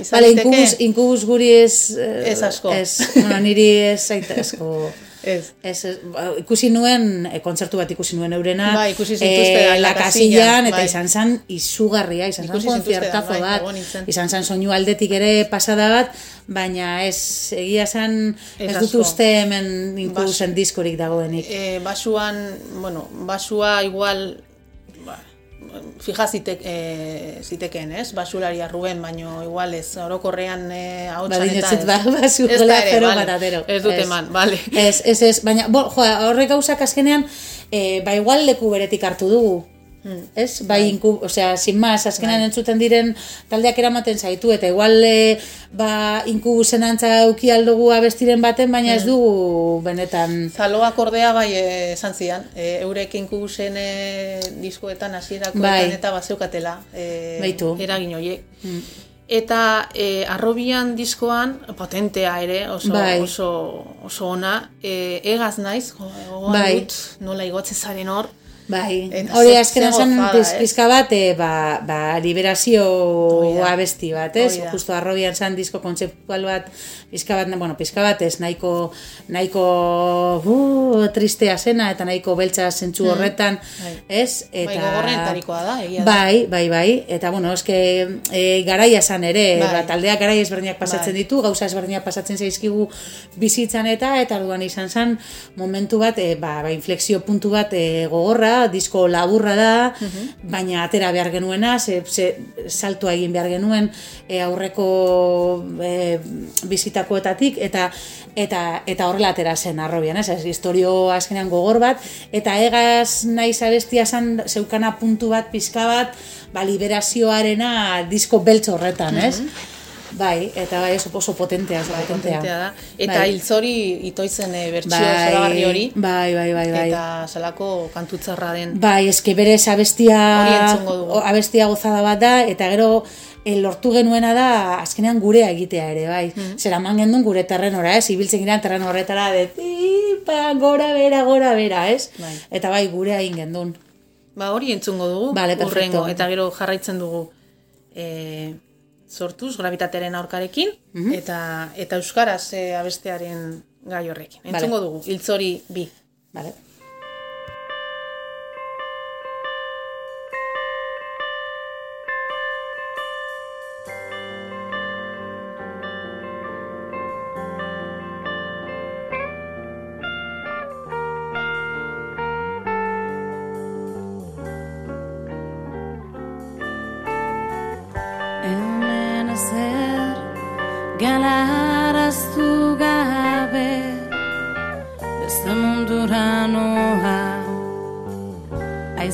izan Bale, liteke? inkubus, inkubus guri ez... eh, Ez asko. Ez, bueno, niri ez asko... Ez. Ez, ez, ba, ikusi nuen, e, kontzertu bat ikusi nuen eurena, Bai, ikusi zintuzte da, La la Casillan, Casillan, eta bai. izan zen izugarria, izan da, konzertazo bai, bat, izan zen soinu aldetik ere pasada bat, baina ez, egia zen, Ez ez dut uste hemen inkubusen diskorik dagoenik. E, basuan, bueno, basua igual, ba, fija zitek, e, zitekeen, ez? Basularia Ruben, baino igual ez, orokorrean e, ahotsan eta ez. ba, basu Ez da jola, ere, pero vale. patatero. Ez dut eman, bale. Ez, ez, ez, baina, bo, jo, horrek gauzak azkenean, e, ba igual leku beretik hartu dugu. Ez? Bai, inku, osea, sin más, azkenean entzuten diren taldeak eramaten zaitu, eta igual e, ba, inkubusen antza auki aldugu abestiren baten, baina ez dugu benetan... Zaloak ordea bai eh, esan zian, e, eurek inkubusen e, diskoetan hasierakoetan Bai. eta bazeukatela e, Baitu. eragin horiek. Eta e, arrobian diskoan potentea ere, oso, Bai. oso, oso ona, e, egaz naiz, jo, gogoan Bai. dut, nola igotzen zaren hor, Bai, Eta hori gozada, piz, ez? pizka bat, e, ba, ba, liberazio abesti bat, ez? Da. Justo arrobian zen disko kontzeptual bat, pizka bat, bueno, pizka bat ez, nahiko, nahiko uh, tristea zena, eta nahiko beltza zentzu horretan, Bai. ez? Eta, Bai, gogorrenetarikoa da, egia da. Bai, bai, bai, eta bueno, eske e, garaia zan ere, Bai. ba, taldeak garai ezberdinak pasatzen Bai. ditu, gauza ezberdinak pasatzen zaizkigu bizitzan eta, eta orduan izan zen momentu bat, e, ba, ba, inflexio puntu bat e, gogorra, disko laburra da, baina atera behar genuena, ze, ze saltua egin behar genuen e, aurreko e, bizitakoetatik, eta eta eta horrela atera zen arrobian, ez? Ez historio azkenean gogor bat eta egaz naiz abestia san zeukana puntu bat pizka bat, ba liberazioarena disko beltz horretan, ez? Bai, eta bai oso, oso potentea, oso potentea. potentea da. Eta Bai. hiltzori itoizen e, bertsio zoragarri hori, Bai, bai, bai, bai. eta zelako kantutzarra den. Bai, eske berez abestia dugu. abestia gozada bat da eta gero e, lortu genuena da azkenean gurea egitea ere, bai. Mm. Zeraman gendun gure terrenora, ez? Ibiltzen girean terreno horretara de tipa, gora bera, gora bera, ez? Bai. Eta bai, gurea egin gendun. Ba, hori entzungo dugu, Vale, urrengo, eta gero jarraitzen dugu e, sortuz, gravitateren aurkarekin, Mhm. eta, eta euskaraz e, abestearen gai horrekin. Entzungo dugu, hiltzori bi. Vale.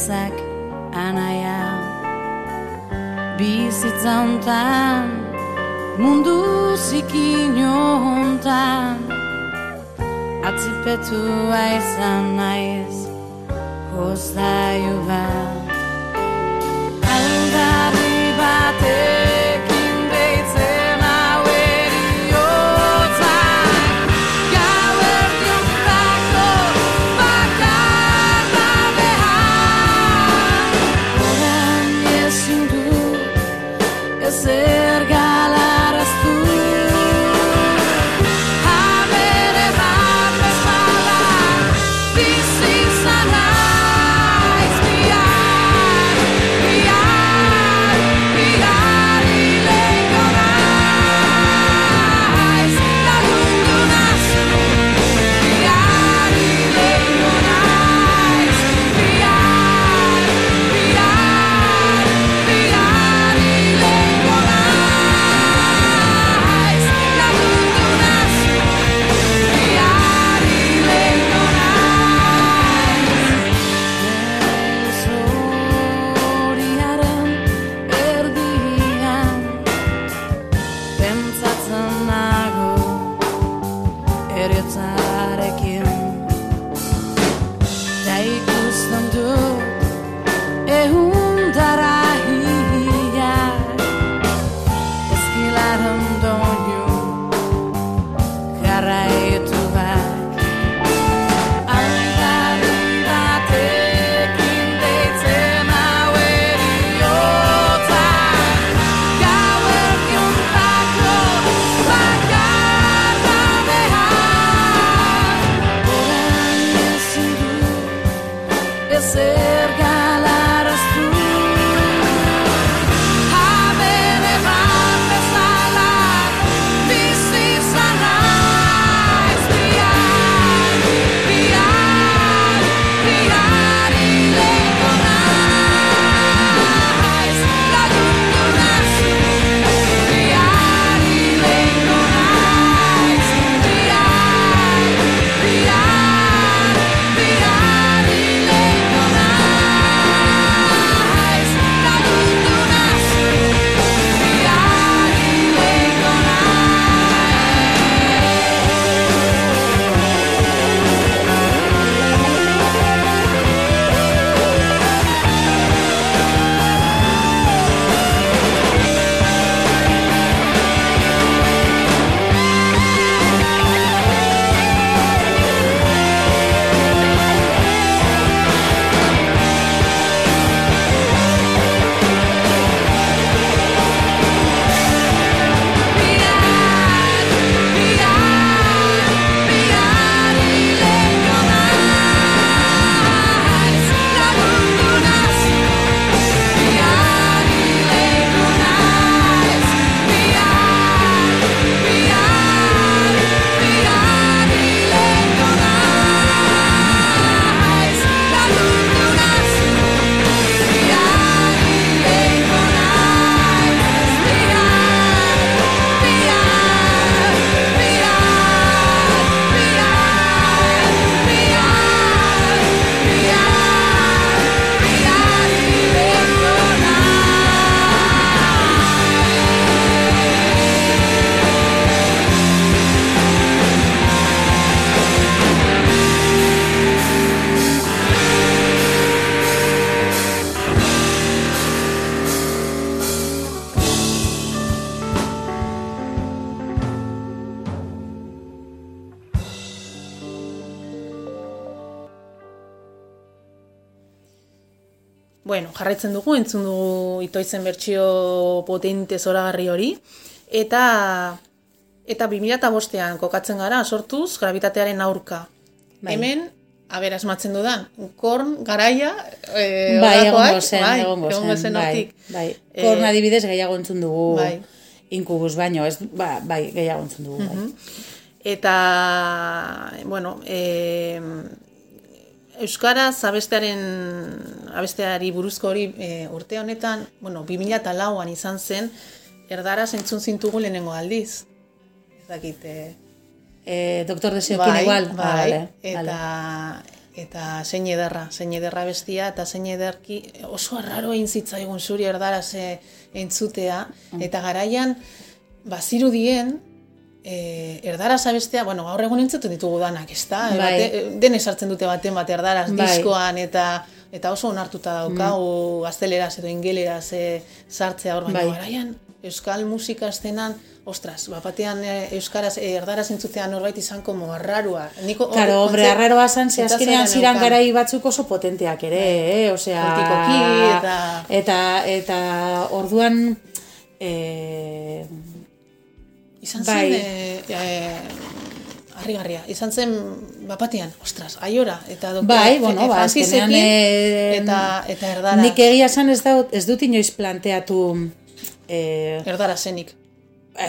Aizak anaia Bizitza hontan Mundu zikin hontan Atzipetua izan naiz Hozaiu bat Aldarri batekin jarraitzen dugu, entzun dugu itoizen bertsio potente zoragarri hori, eta eta 2005ean kokatzen gara, sortuz, gravitatearen aurka. Bai. Hemen, aber asmatzen dudan, korn, garaia, e, Bai, egongo zen, bai, egongo zen, bai, bai. Eh, Korn adibidez gehiago entzun dugu bai. inkubus baino, ez, ba, bai, gehiago entzun dugu, bai. Eta, bueno, e, Euskaraz abestearen, abesteari buruzko hori e, urte honetan, bueno, 2004an izan zen, erdaraz entzun zintugu lehenengo aldiz. Ez dakit, e, doktor deseokin igual, Ah, bai, vale, eta, vale. eta zein ederra, zein ederra bestia, eta zein ederki, oso arraro egin zitzaigun zuri erdaraz e, entzutea, Mm. eta garaian, bazirudien, e, erdaraz abestea, bueno, gaur egun entzuten ditugu danak, ez da? Bai. bate- den esartzen dute baten bat erdaraz Bai. diskoan, eta eta oso onartuta daukagu, gazteleraz edo ingeleraz e, sartzea hor, baina Bai. garaian, euskal musika estenan, ostras, bapatean e, euskaraz, e, erdaraz entzutean norbait izan como arrarua. Niko, Claro, hombre, kontze- arraroa zan, ze azkenean ziran garai batzuk oso potenteak ere, eh? osea... Eta- Eta, eta orduan... Eh, Izan Bai. zen, e, e, harrigarria, izan zen bapatean, ostras, aiora, eta dok, bai, bueno, e, ba, azkenean... Eh, eta, eta erdara, Nik egia esan ez, daut, ez dut inoiz planteatu... Eh, erdara zenik.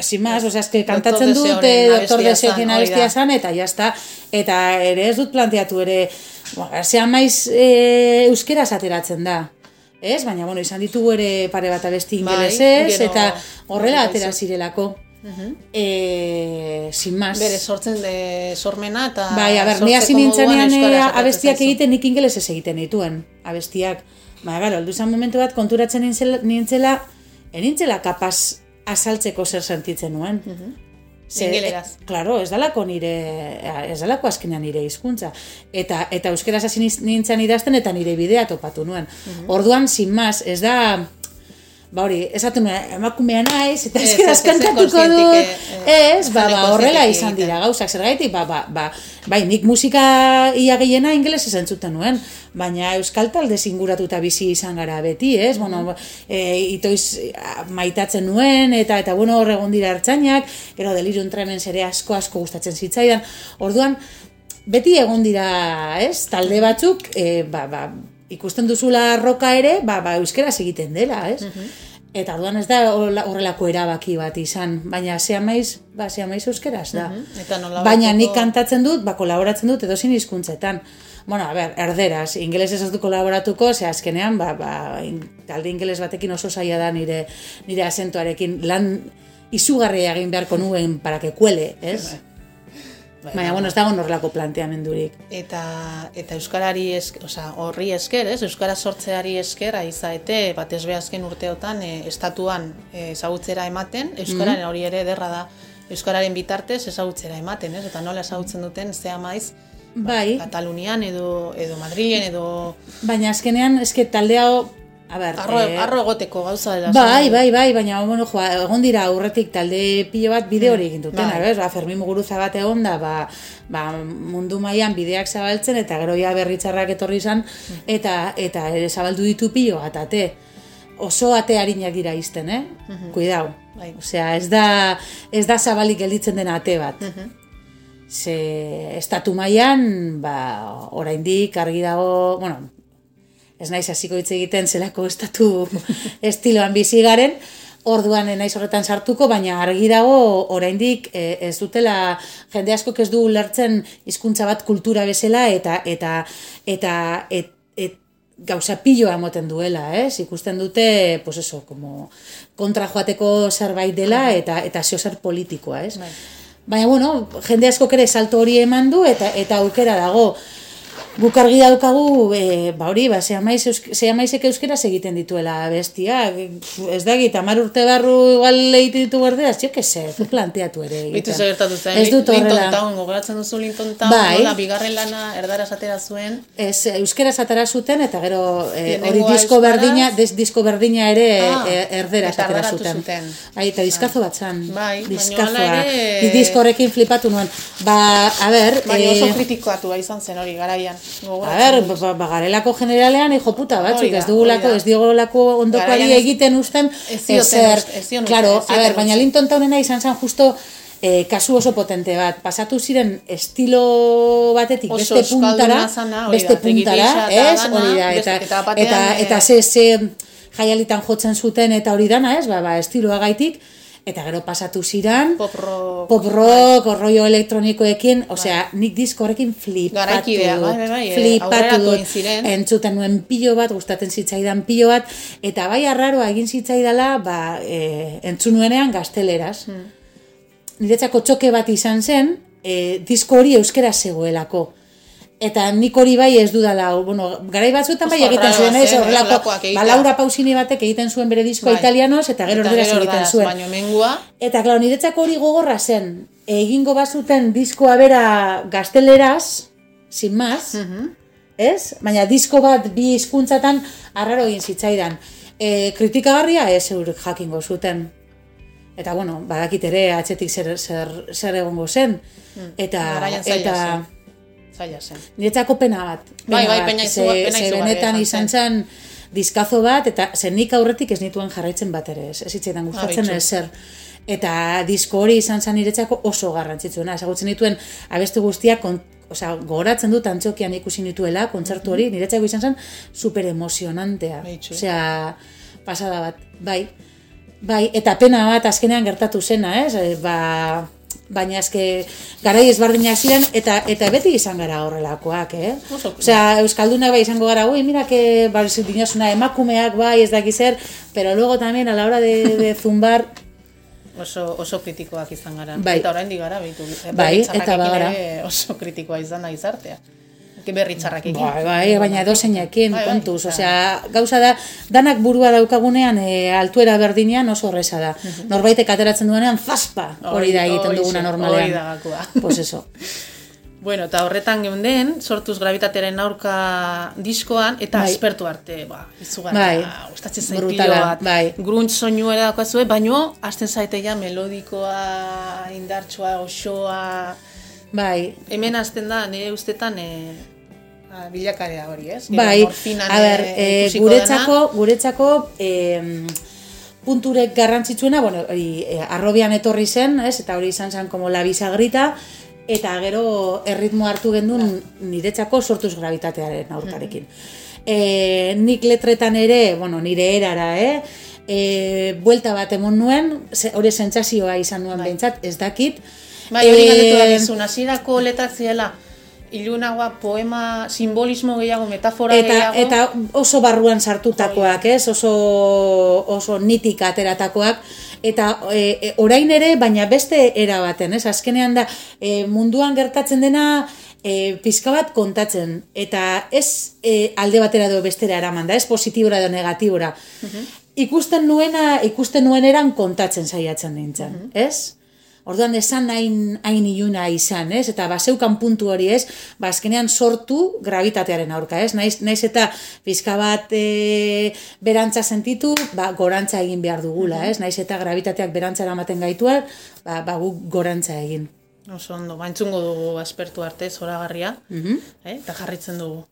Sin más, o sea, es que kantatzen Deseoren doktor hori abestia zan, eta jazta, eta ere ez dut planteatu ere, bueno, zea maiz e, euskeraz ateratzen da. Ez? Baina, bueno, izan ditugu ere pare bat abesti Bai, ingelesez, gero- eta horrela bai, atera zu- zirelako. E, sin más. Bere sortzen de sormena eta Bai, a ber, ni sortzeko hasi moduan nintzenean eh, euskaraz ateratzen abestiak egiten nik ingelesez egiten dituen, abestiak. Ba, gero, heldu zen momentu bat konturatzen nintzela, nintzela enintzela kapaz azaltzeko zer sentitzen nuen. Ze- Ingeleraz. e, Claro, ez dalako nire, ez dalako azkenean nire hizkuntza. Eta, eta euskeraz hasi nintzen idazten eta nire bidea topatu nuen. Orduan, sin más, ez da, ba hori, esatu nuen, emakumea naiz, eta Ez, euskeraz ez, ez zen kantatuko kontzientik, dut. eh, Ez, ba, ba, horrela izan dira gauzak, zergaitik, ba, ba, ba, bai, nik musika ia gehiena ingeles entzuten nuen, baina euskal talde zinguratuta bizi izan gara beti, ez? Bueno, e, itoiz maitatzen nuen, eta, eta bueno, hor egon dira hartzainak, gero delirium tremens ere asko asko gustatzen zitzaidan, orduan, beti egon dira, ez? Talde batzuk, e, ba, ba, ikusten duzula roka ere, ba, ba, euskeraz egiten dela, ez? Eta orduan ez da horrela- horrelako erabaki bat izan, baina zea maiz, ba, zea maiz euskeraz da. Eta nola Baina baiteko- nik kantatzen dut, ba, kolaboratzen dut edozein hizkuntzetan. Bueno, a ber, erderaz, ingelesez ez du kolaboratuko, ze azkenean, ba, ba, in- talde ingeles batekin oso zaila da nire, nire asentuarekin lan izugarria egin beharko nuen para que kuele, ez? Baina, bueno, ez dago norlako planteamendurik. eta eta euskarari esker, osea, horri esker, ez? Euskara sortzeari esker aizaete batez be azken urteotan e, estatuan ezagutzera ematen, euskararen Mhm. hori ere ederra da. Euskararen bitartez ezagutzera ematen, ez? Eta nola ezagutzen duten zea maiz Bai, Katalunian edo edo Madrilen edo baina azkenean, eske talde hau, a ber, arro, eh, arro egoteko gauza dela. Bai, bai, bai, baina bueno, joa, egon dira aurretik talde pilo bat bide hori egin duten, Bai. ba, Fermin Muguruza bat egon da, ba, ba, mundu mailan bideak zabaltzen eta gero ja berritzarrak etorri izan eta eta ere zabaldu ditu pilo bat ate. Oso ate harinak dira izten, eh? Kuidau. Bai. Osea, ez da, ez da zabalik gelditzen den ate bat. Ze estatu mailan, ba, oraindik argi dago, bueno, ez naiz hasiko hitz egiten zelako estatu estiloan bizi garen, orduan ez naiz horretan sartuko, baina argi dago oraindik eh, ez dutela jende askok ez du ulertzen hizkuntza bat kultura bezala eta eta eta et, et, gauza piloa emoten duela, ez? Ikusten dute, pues eso, como kontra joateko zerbait dela eta eta zeo zer politikoa, ez? Bai. Baina, bueno, jende askok ere salto hori eman du eta eta aukera dago. Guk argi daukagu, e, ba hori, ba, zea maiz, eusk- zea maizek euskeraz egiten dituela bestia. Ez da gita, mar urte barru igual egiten ditu berdeaz, jo que se, zu planteatu ere Bitu gertatu zen, Ez dut Linton horrela. Town, gogoratzen duzu Linton Town, Bai. nola, bigarren lana erdaraz atera zuen, Ez, euskeraz atara zuten eta gero e, hori disko berdina, des, disko berdina ere Ah, e, erderaz eta atera erdaratu zuten. zuten. Ai, eta diskazo bat zan. Bai, diskazoa. ere- Di disko horrekin flipatu nuen. Ba, a ber, baina eh, oso kritikoatua izan zen hori garaian. A ber, dut. ba, generalean, hijo puta batzuk, ez dugulako, ez diogolako ondokoari egiten usten, ezer. Claro, a ber, baina. Linton Townena izan zen justo eh, kasu oso potente bat. Pasatu ziren estilo batetik Oso beste puntara, zana, beste puntara, eta ez? Hori da, eta, eta eta, batean, eta, eh, ze, ze jaialitan jotzen zuten eta hori dana, ez? Ba, ba, estiloagaitik, eta gero pasatu ziran, Pop rock. pop rollo elektronikoekin, osea, nik disko horrekin flipatu dut, bai, bai, bai, eh, flipatu dut, entzuten nuen pilo bat, gustatzen zitzaidan pilo bat, eta bai arraroa egin zitzaidala, ba, e, entzun nuenean gazteleraz. Hmm. Niretzako txoke bat izan zen, e, disko hori euskera zegoelako. Eta nik hori bai ez dudala, bueno, garai batzuetan bai egiten zuen, ez, horrelako, ba, Laura Pausini batek egiten zuen bere diskoa Bai. italianoz, eta gero Eta gero egiten zuen. Baino mengua, Eta, klar, niretzako hori gogorra zen, egingo bazuten diskoa bera gazteleraz, sin más, Mhm. ez? Baina disko bat bi hizkuntzatan arraro egin zitzaidan. E, kritikagarria ez eurek jakingo zuten. Eta, bueno, badakit ere atzetik zer, zer, zer egongo zen. Eta, zaila eta zen. Zaila zen. niretzako pena bat. Pena Bai, bai, pena Ze- izugar- pena ze izugarria benetan izan zen diskazo bat, eta zen nik aurretik ez nituen jarraitzen bat ere, ez, ez zitzaidan gustatzen Abitxu. ezer. Eta disko hori izan zen niretzako oso garrantzitsuena. Ezagutzen dituen abeste guztiak, osea, gogoratzen dut antxokian ikusi nituela, kontzertu hori, niretzako izan zen super emozionantea. Abitxu. Osea, pasada bat, bai. Bai, eta pena bat azkenean gertatu zena, ez? Ba, baina eske garai ezberdinak ziren eta eta beti izan gara horrelakoak, eh? Oso. Osea, euskaldunak bai izango gara, ui, mira que ba, dinasuna emakumeak bai, ez daki zer, pero luego también a la hora de, de zumbar Oso, oso kritikoak izan gara. Bai. Eta oraindik gara, bitu. Bai, eta bagara. Oso kritikoa izan da gizartea. Ke berri txarrakekin. Bai, bai, baina edo zeinekin, Bai, bai, kontuz, eta- osea, gauza da, danak burua daukagunean e, altuera berdinean oso horreza da. Norbaitek ateratzen duenean, zaspa, hori da egiten duguna normalean. Hori da gakoa. Pues eso. Bueno, eta horretan geunden, sortuz gravitatearen aurka diskoan, eta Bai. aspertu arte, ba, izugarra, Bai. gustatzen zait Brutala, bat. bai. Grunt soinu ere daukazue, baino, hasten zaite ja melodikoa, indartsua, osoa, Bai, hemen hasten da, nire ustetan, e, bilakarea hori, ez? Bai, a ber, eh, e, ikusiko guretzako, guretzako em, punturek garrantzitsuena, bueno, hori, e, arrobian etorri zen, ez? Eta hori izan zen como la bisagrita, eta gero erritmo hartu gendun niretzako sortuz gravitatearen aurkarekin. E, nik letretan ere, bueno, nire erara, eh? E, buelta bat emon nuen, hori sentsazioa izan nuen behintzat, ez dakit. Bai, hori Eh, galdetu da bizun, hasierako letrak ziela, ilunagoa poema, simbolismo gehiago, metafora eta, gehiago. eta oso barruan sartutakoak, ez? Oso, oso nitik ateratakoak. Eta e, e, orain ere, baina beste era baten, ez? Azkenean da, e, munduan gertatzen dena e, pizka bat kontatzen. Eta ez e, alde batera edo bestera eraman da, ez positibora edo negatibora. Ikusten nuena, ikusten nuen eran kontatzen saiatzen nintzen, ez? Orduan esan hain, hain iluna izan, ez? Eta baseukan puntu hori, ez? Ba, azkenean sortu gravitatearen aurka, ez? Naiz, naiz eta pizka bat e, berantza sentitu, ba, gorantza egin behar dugula, ez? Naiz eta gravitateak berantza eramaten gaituan, ba, ba guk gorantza egin. Oso ondo, ba, entzungo dugu aspertu arte zoragarria, Mhm. eh? eta jarritzen dugu.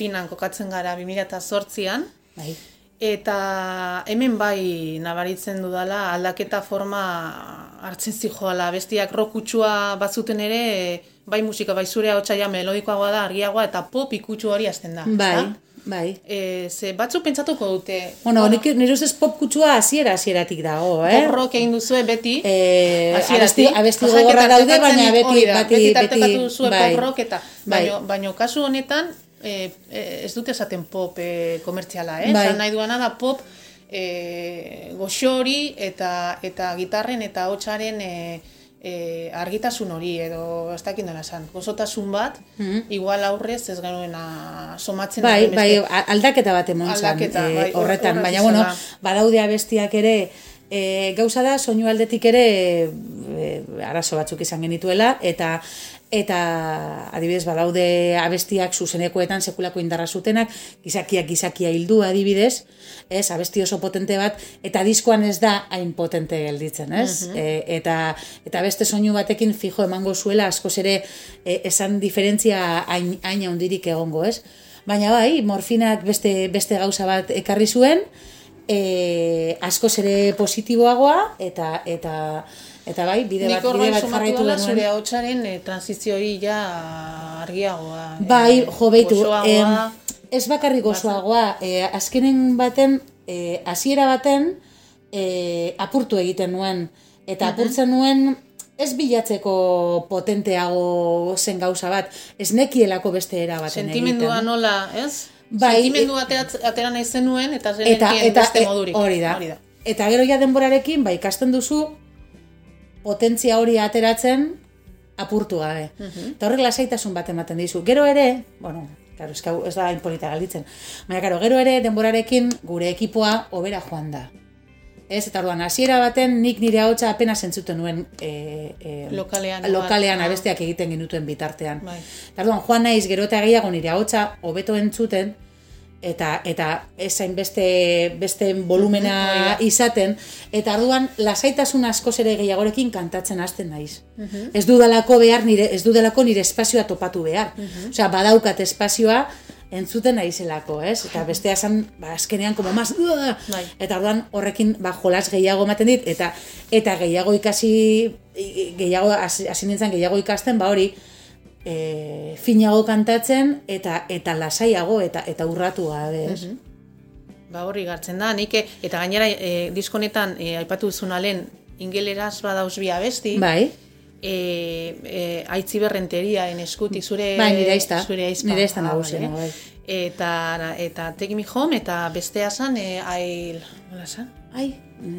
Morfinan kokatzen gara 2008an, Bai. eta hemen bai nabaritzen dudala aldaketa forma hartzen zijoala, bestiak rokutsua batzuten ere, bai musika, bai zure hau ja melodikoagoa da, argiagoa, eta pop ikutsu hori hasten da. Bai, ezta? bai. E, ze batzuk pentsatuko dute, Bueno, nik, nire ustez pop kutsua hasiera hasieratik dago, eh? pop rock egin duzue beti, Eh, abesti, abesti gogorra daude, baina dit- beti, hori da, beti, beti beti, tartekatu duzue bai. pop rock eta, Bai. baino, baino kasu honetan, e, e, ez dute esaten pop e, komertziala, eh? Bai. Esan nahi duana da pop e, goxori eta eta gitarren eta hotsaren e, e, argitasun hori edo ez dakit nola esan, gozotasun bat, igual aurrez ez genuena somatzen. Bai, duten bai, aldaketa bat emon zan, Aldaketa, eh, bai, hor- horretan, horrek baina bueno, da. badaude abestiak ere, e, gauza da, soinu aldetik ere e, arazo batzuk izan genituela, eta eta adibidez badaude abestiak zuzenekoetan sekulako indarra zutenak, gizakiak gizakia hildu adibidez, ez, abesti oso potente bat, eta diskoan ez da hain potente gelditzen, ez? e, eta, eta beste soinu batekin fijo emango zuela askoz ere e, esan diferentzia hain, hain handirik egongo, ez? Baina bai, morfinak beste, beste gauza bat ekarri zuen, e, askoz ere positiboagoa, eta, eta, eta bai, bide bat, bide bat jarraitu genuen. zure ahotsaren e, transizio hori ja argiagoa. e, Bai, jo, beitu, em, ez bakarrik gozoagoa, e, azkenen baten, e, hasiera baten, e, apurtu egiten nuen, eta apurtzen nuen, ez bilatzeko potenteago zen gauza bat, ez nekielako beste era baten Sentimendua egiten. nola, ez? Bai, Sentimendua ateratz, atera nahi zenuen, eta zen eta, eta beste e, modurik. hori da. Eta gero ja denborarekin, bai, ikasten duzu, potentzia hori ateratzen apurtu gabe. Eta horrek lasaitasun bat ematen dizu. Gero ere, bueno, claro, ez, ez da inpolita galditzen. Baina, claro, gero ere denborarekin gure ekipoa hobera joan da. Ez, eta orduan, hasiera baten nik nire ahotsa apenas entzuten nuen e, e, Lokalean, lokalean abesteak egiten genituen bitartean. Bai. Eta orduan, joan naiz gero eta gehiago nire ahotsa hobeto entzuten, eta eta ezain beste beste volumena izaten eta orduan lasaitasun askoz ere gehiagorekin kantatzen hasten naiz. Ez dudalako behar nire ez dudalako nire espazioa topatu behar. Osea, badaukat espazioa entzuten naizelako, ez? Eta bestea esan, ba, azkenean, como más! Bai. eta orduan horrekin ba, jolas gehiago ematen dit, eta eta gehiago ikasi, gehiago, hasi nintzen gehiago ikasten, ba hori, e, finago kantatzen, eta eta lasaiago, eta eta urratu gabe, ez? Ba horri gartzen da, nik, eta gainera e, diskonetan e, aipatu duzuna lehen, ingeleraz badauz bi abesti, Bai, e, e, aitzi berrenteria en eskutik zure Bai, nire aizta. zure aizpa. Nire aizta Ah, vale. bai. Eta, eta Take Me Home, eta bestea zan, e, I, nola zan? ai,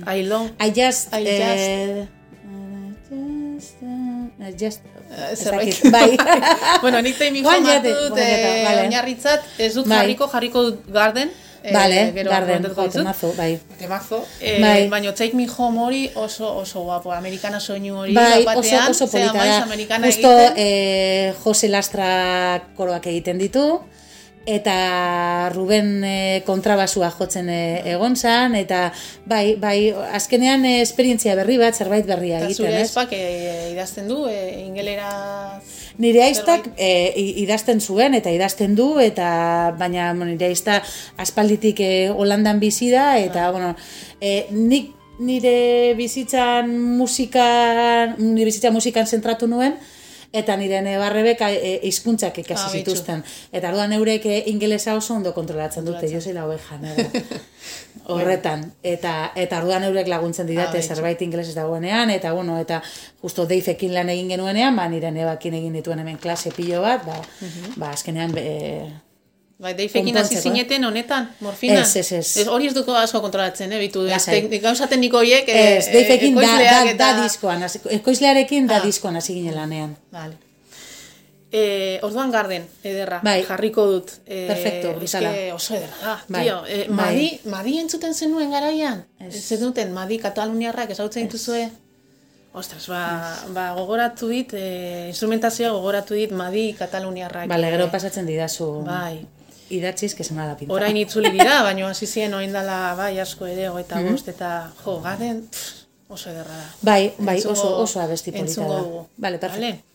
I long, I just... I eh, I just... Eh, ez zerbait. dakit, bai. bueno, nik jate, hartu dut, Juan jata, e, vale. oinarritzat, ez dut Bai. jarriko, jarriko dut Garden, e, Vale, gero garden, jo, temazo, bai. Temazo. Eh, Bai. Baina Take Me Home hori oso, oso guapo, amerikana soinu hori, Bai, oso, batean, oso zera polita da. Justo egiten. eh, Jose Lastra koroak egiten ditu, eta Ruben eh, kontrabasua jotzen eh, egon zan, eta bai, bai, azkenean eh, esperientzia berri bat, zerbait berria Eta egiten, zure ez? espak e, idazten du, e, ingelera... Nire aiztak e, idazten zuen eta idazten du eta baina nire aizta aspalditik e, Holandan bizi da eta bueno, e, nik nire bizitzan musikan nire bizitzan musikan zentratu nuen eta nire nebarrebek e, hizkuntzak ikasi Ah, zituzten. Eta orduan eurek e, ingelesa oso ondo kontrolatzen dute, jo zei la oveja, nera. horretan. Eta, eta orduan eurek laguntzen didate Ah, zerbait ingelesez dagoenean, eta bueno, eta justo deifekin lan egin genuenean, ba, nire nebakin egin dituen hemen klase pilo bat, ba, ba azkenean, be, Bai, deifekin hasi eh? zineten honetan, morfinan. Ez, ez, ez. hori ez duko asko kontrolatzen, eh, bitu. Gauza tekniko horiek, eh, ez, deifekin da, da, da diskoan, ekoizlearekin da Ah. diskoan hasi ginen lanean. Vale. Eh, orduan garden, ederra, Bai. jarriko dut. Eh, Perfecto, eske oso ederra da, Bai, tio. Eh, bai. Madi, Madi entzuten zenuen garaian? Ez. Zenuten, Madi kataluniarrak ezautzen dituzue? Ostras, ba, ba gogoratu dit, eh, instrumentazioa gogoratu dit Madi kataluniarrak. Bale, gero pasatzen didazu Bai. Idatziz, ha da pinta. Orain itzuli dira, baina hasi ziren orain dela bai asko ere, hogeita Mhm. bost, eta jo, garden pff, oso ederra da. Bai, bai, oso, oso abesti polita da. Vale, perfecto. Vale?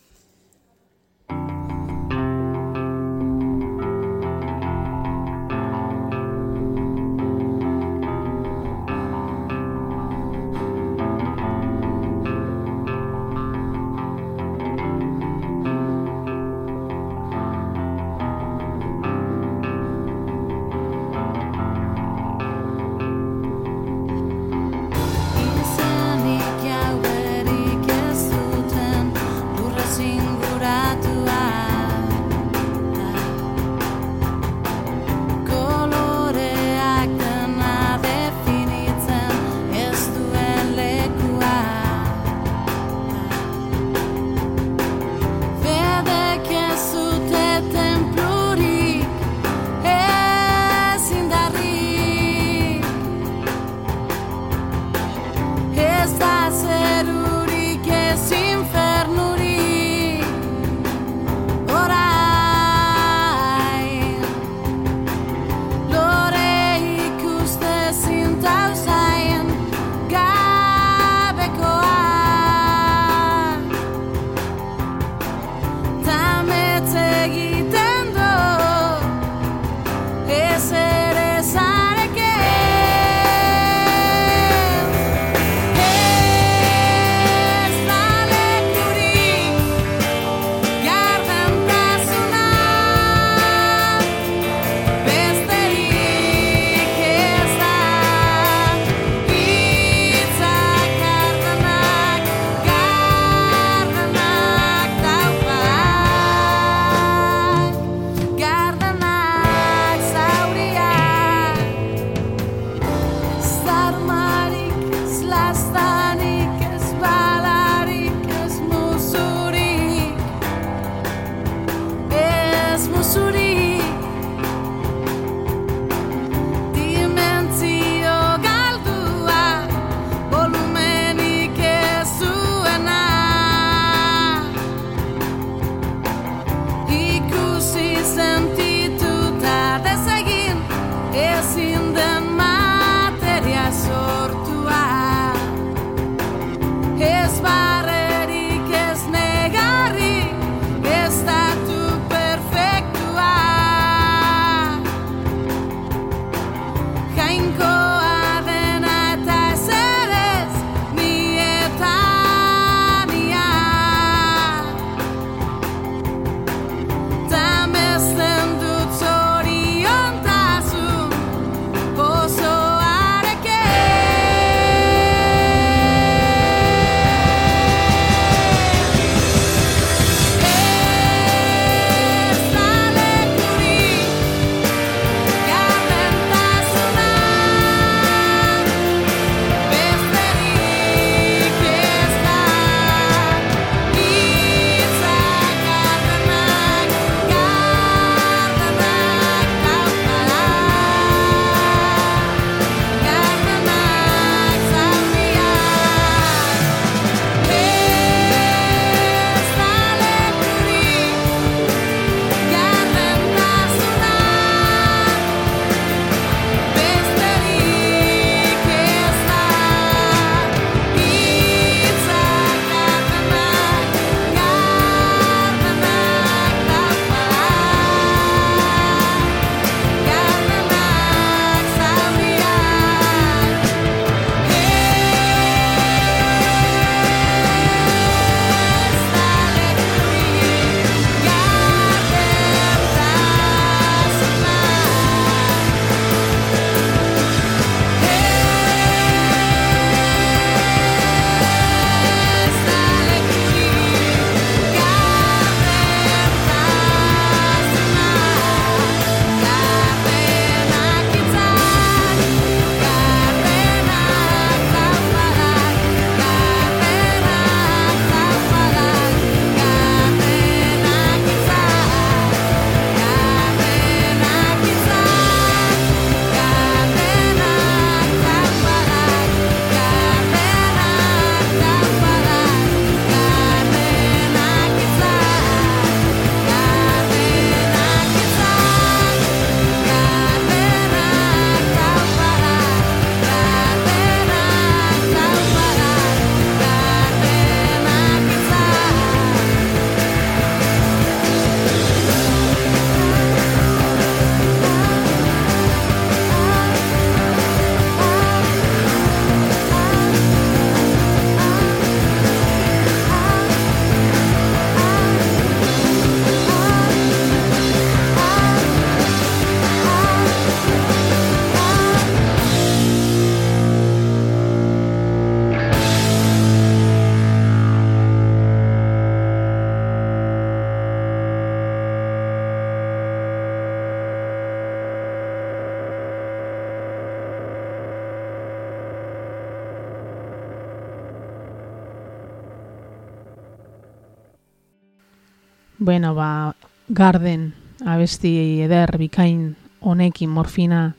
Bueno, ba, garden, abesti eder bikain honekin morfina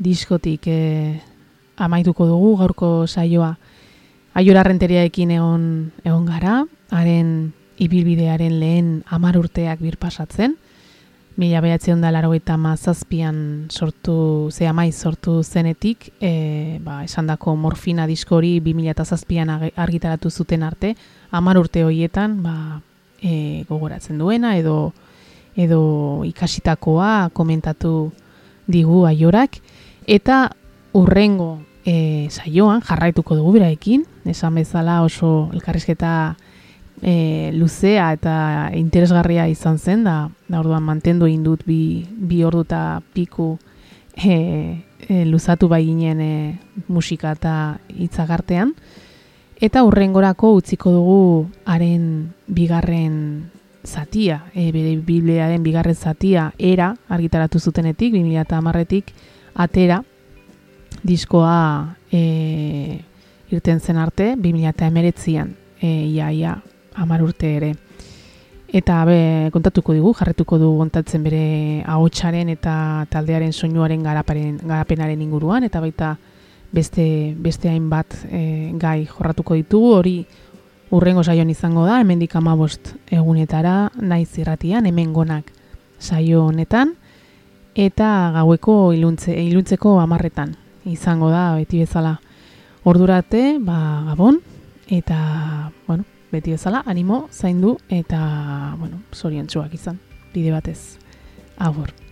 diskotik e, amaituko dugu gaurko saioa. Aiora renteriaekin egon, egon gara, haren ibilbidearen lehen amar urteak birpasatzen, Mila behatzen da laro eta mazazpian sortu, ze amaiz sortu zenetik, e, ba, esan dako morfina diskori 2000 eta zazpian argitaratu zuten arte, amar urte horietan ba, e, gogoratzen duena edo edo ikasitakoa komentatu digu aiorak, eta urrengo e, saioan jarraituko dugu beraekin, esan bezala oso elkarrizketa e, luzea eta interesgarria izan zen, da, da orduan mantendu indut bi, bi ordu eta piku e, e, luzatu bai ginen e, musika eta hitzagartean. Eta hurrengorako utziko dugu haren bigarren zatia, e, bere bibliaren bigarren zatia, era, argitaratu zutenetik, 2000 eta amarretik, atera, diskoa e, irten zen arte, 2000 eta emeretzian, e, ia, ia, amar urte ere. Eta be, kontatuko digu, jarretuko du kontatzen bere ahotsaren eta taldearen soinuaren garapenaren inguruan, eta baita beste, beste hainbat e, gai jorratuko ditugu, hori urrengo saioan izango da, hemendik amabost egunetara, naiz irratian, hemen gonak saio honetan, eta gaueko iluntze, iluntzeko amarretan izango da, beti bezala ordurate, ba, gabon, eta, bueno, beti bezala, animo, zaindu eta, bueno, zorientzuak izan, bide batez. Agur.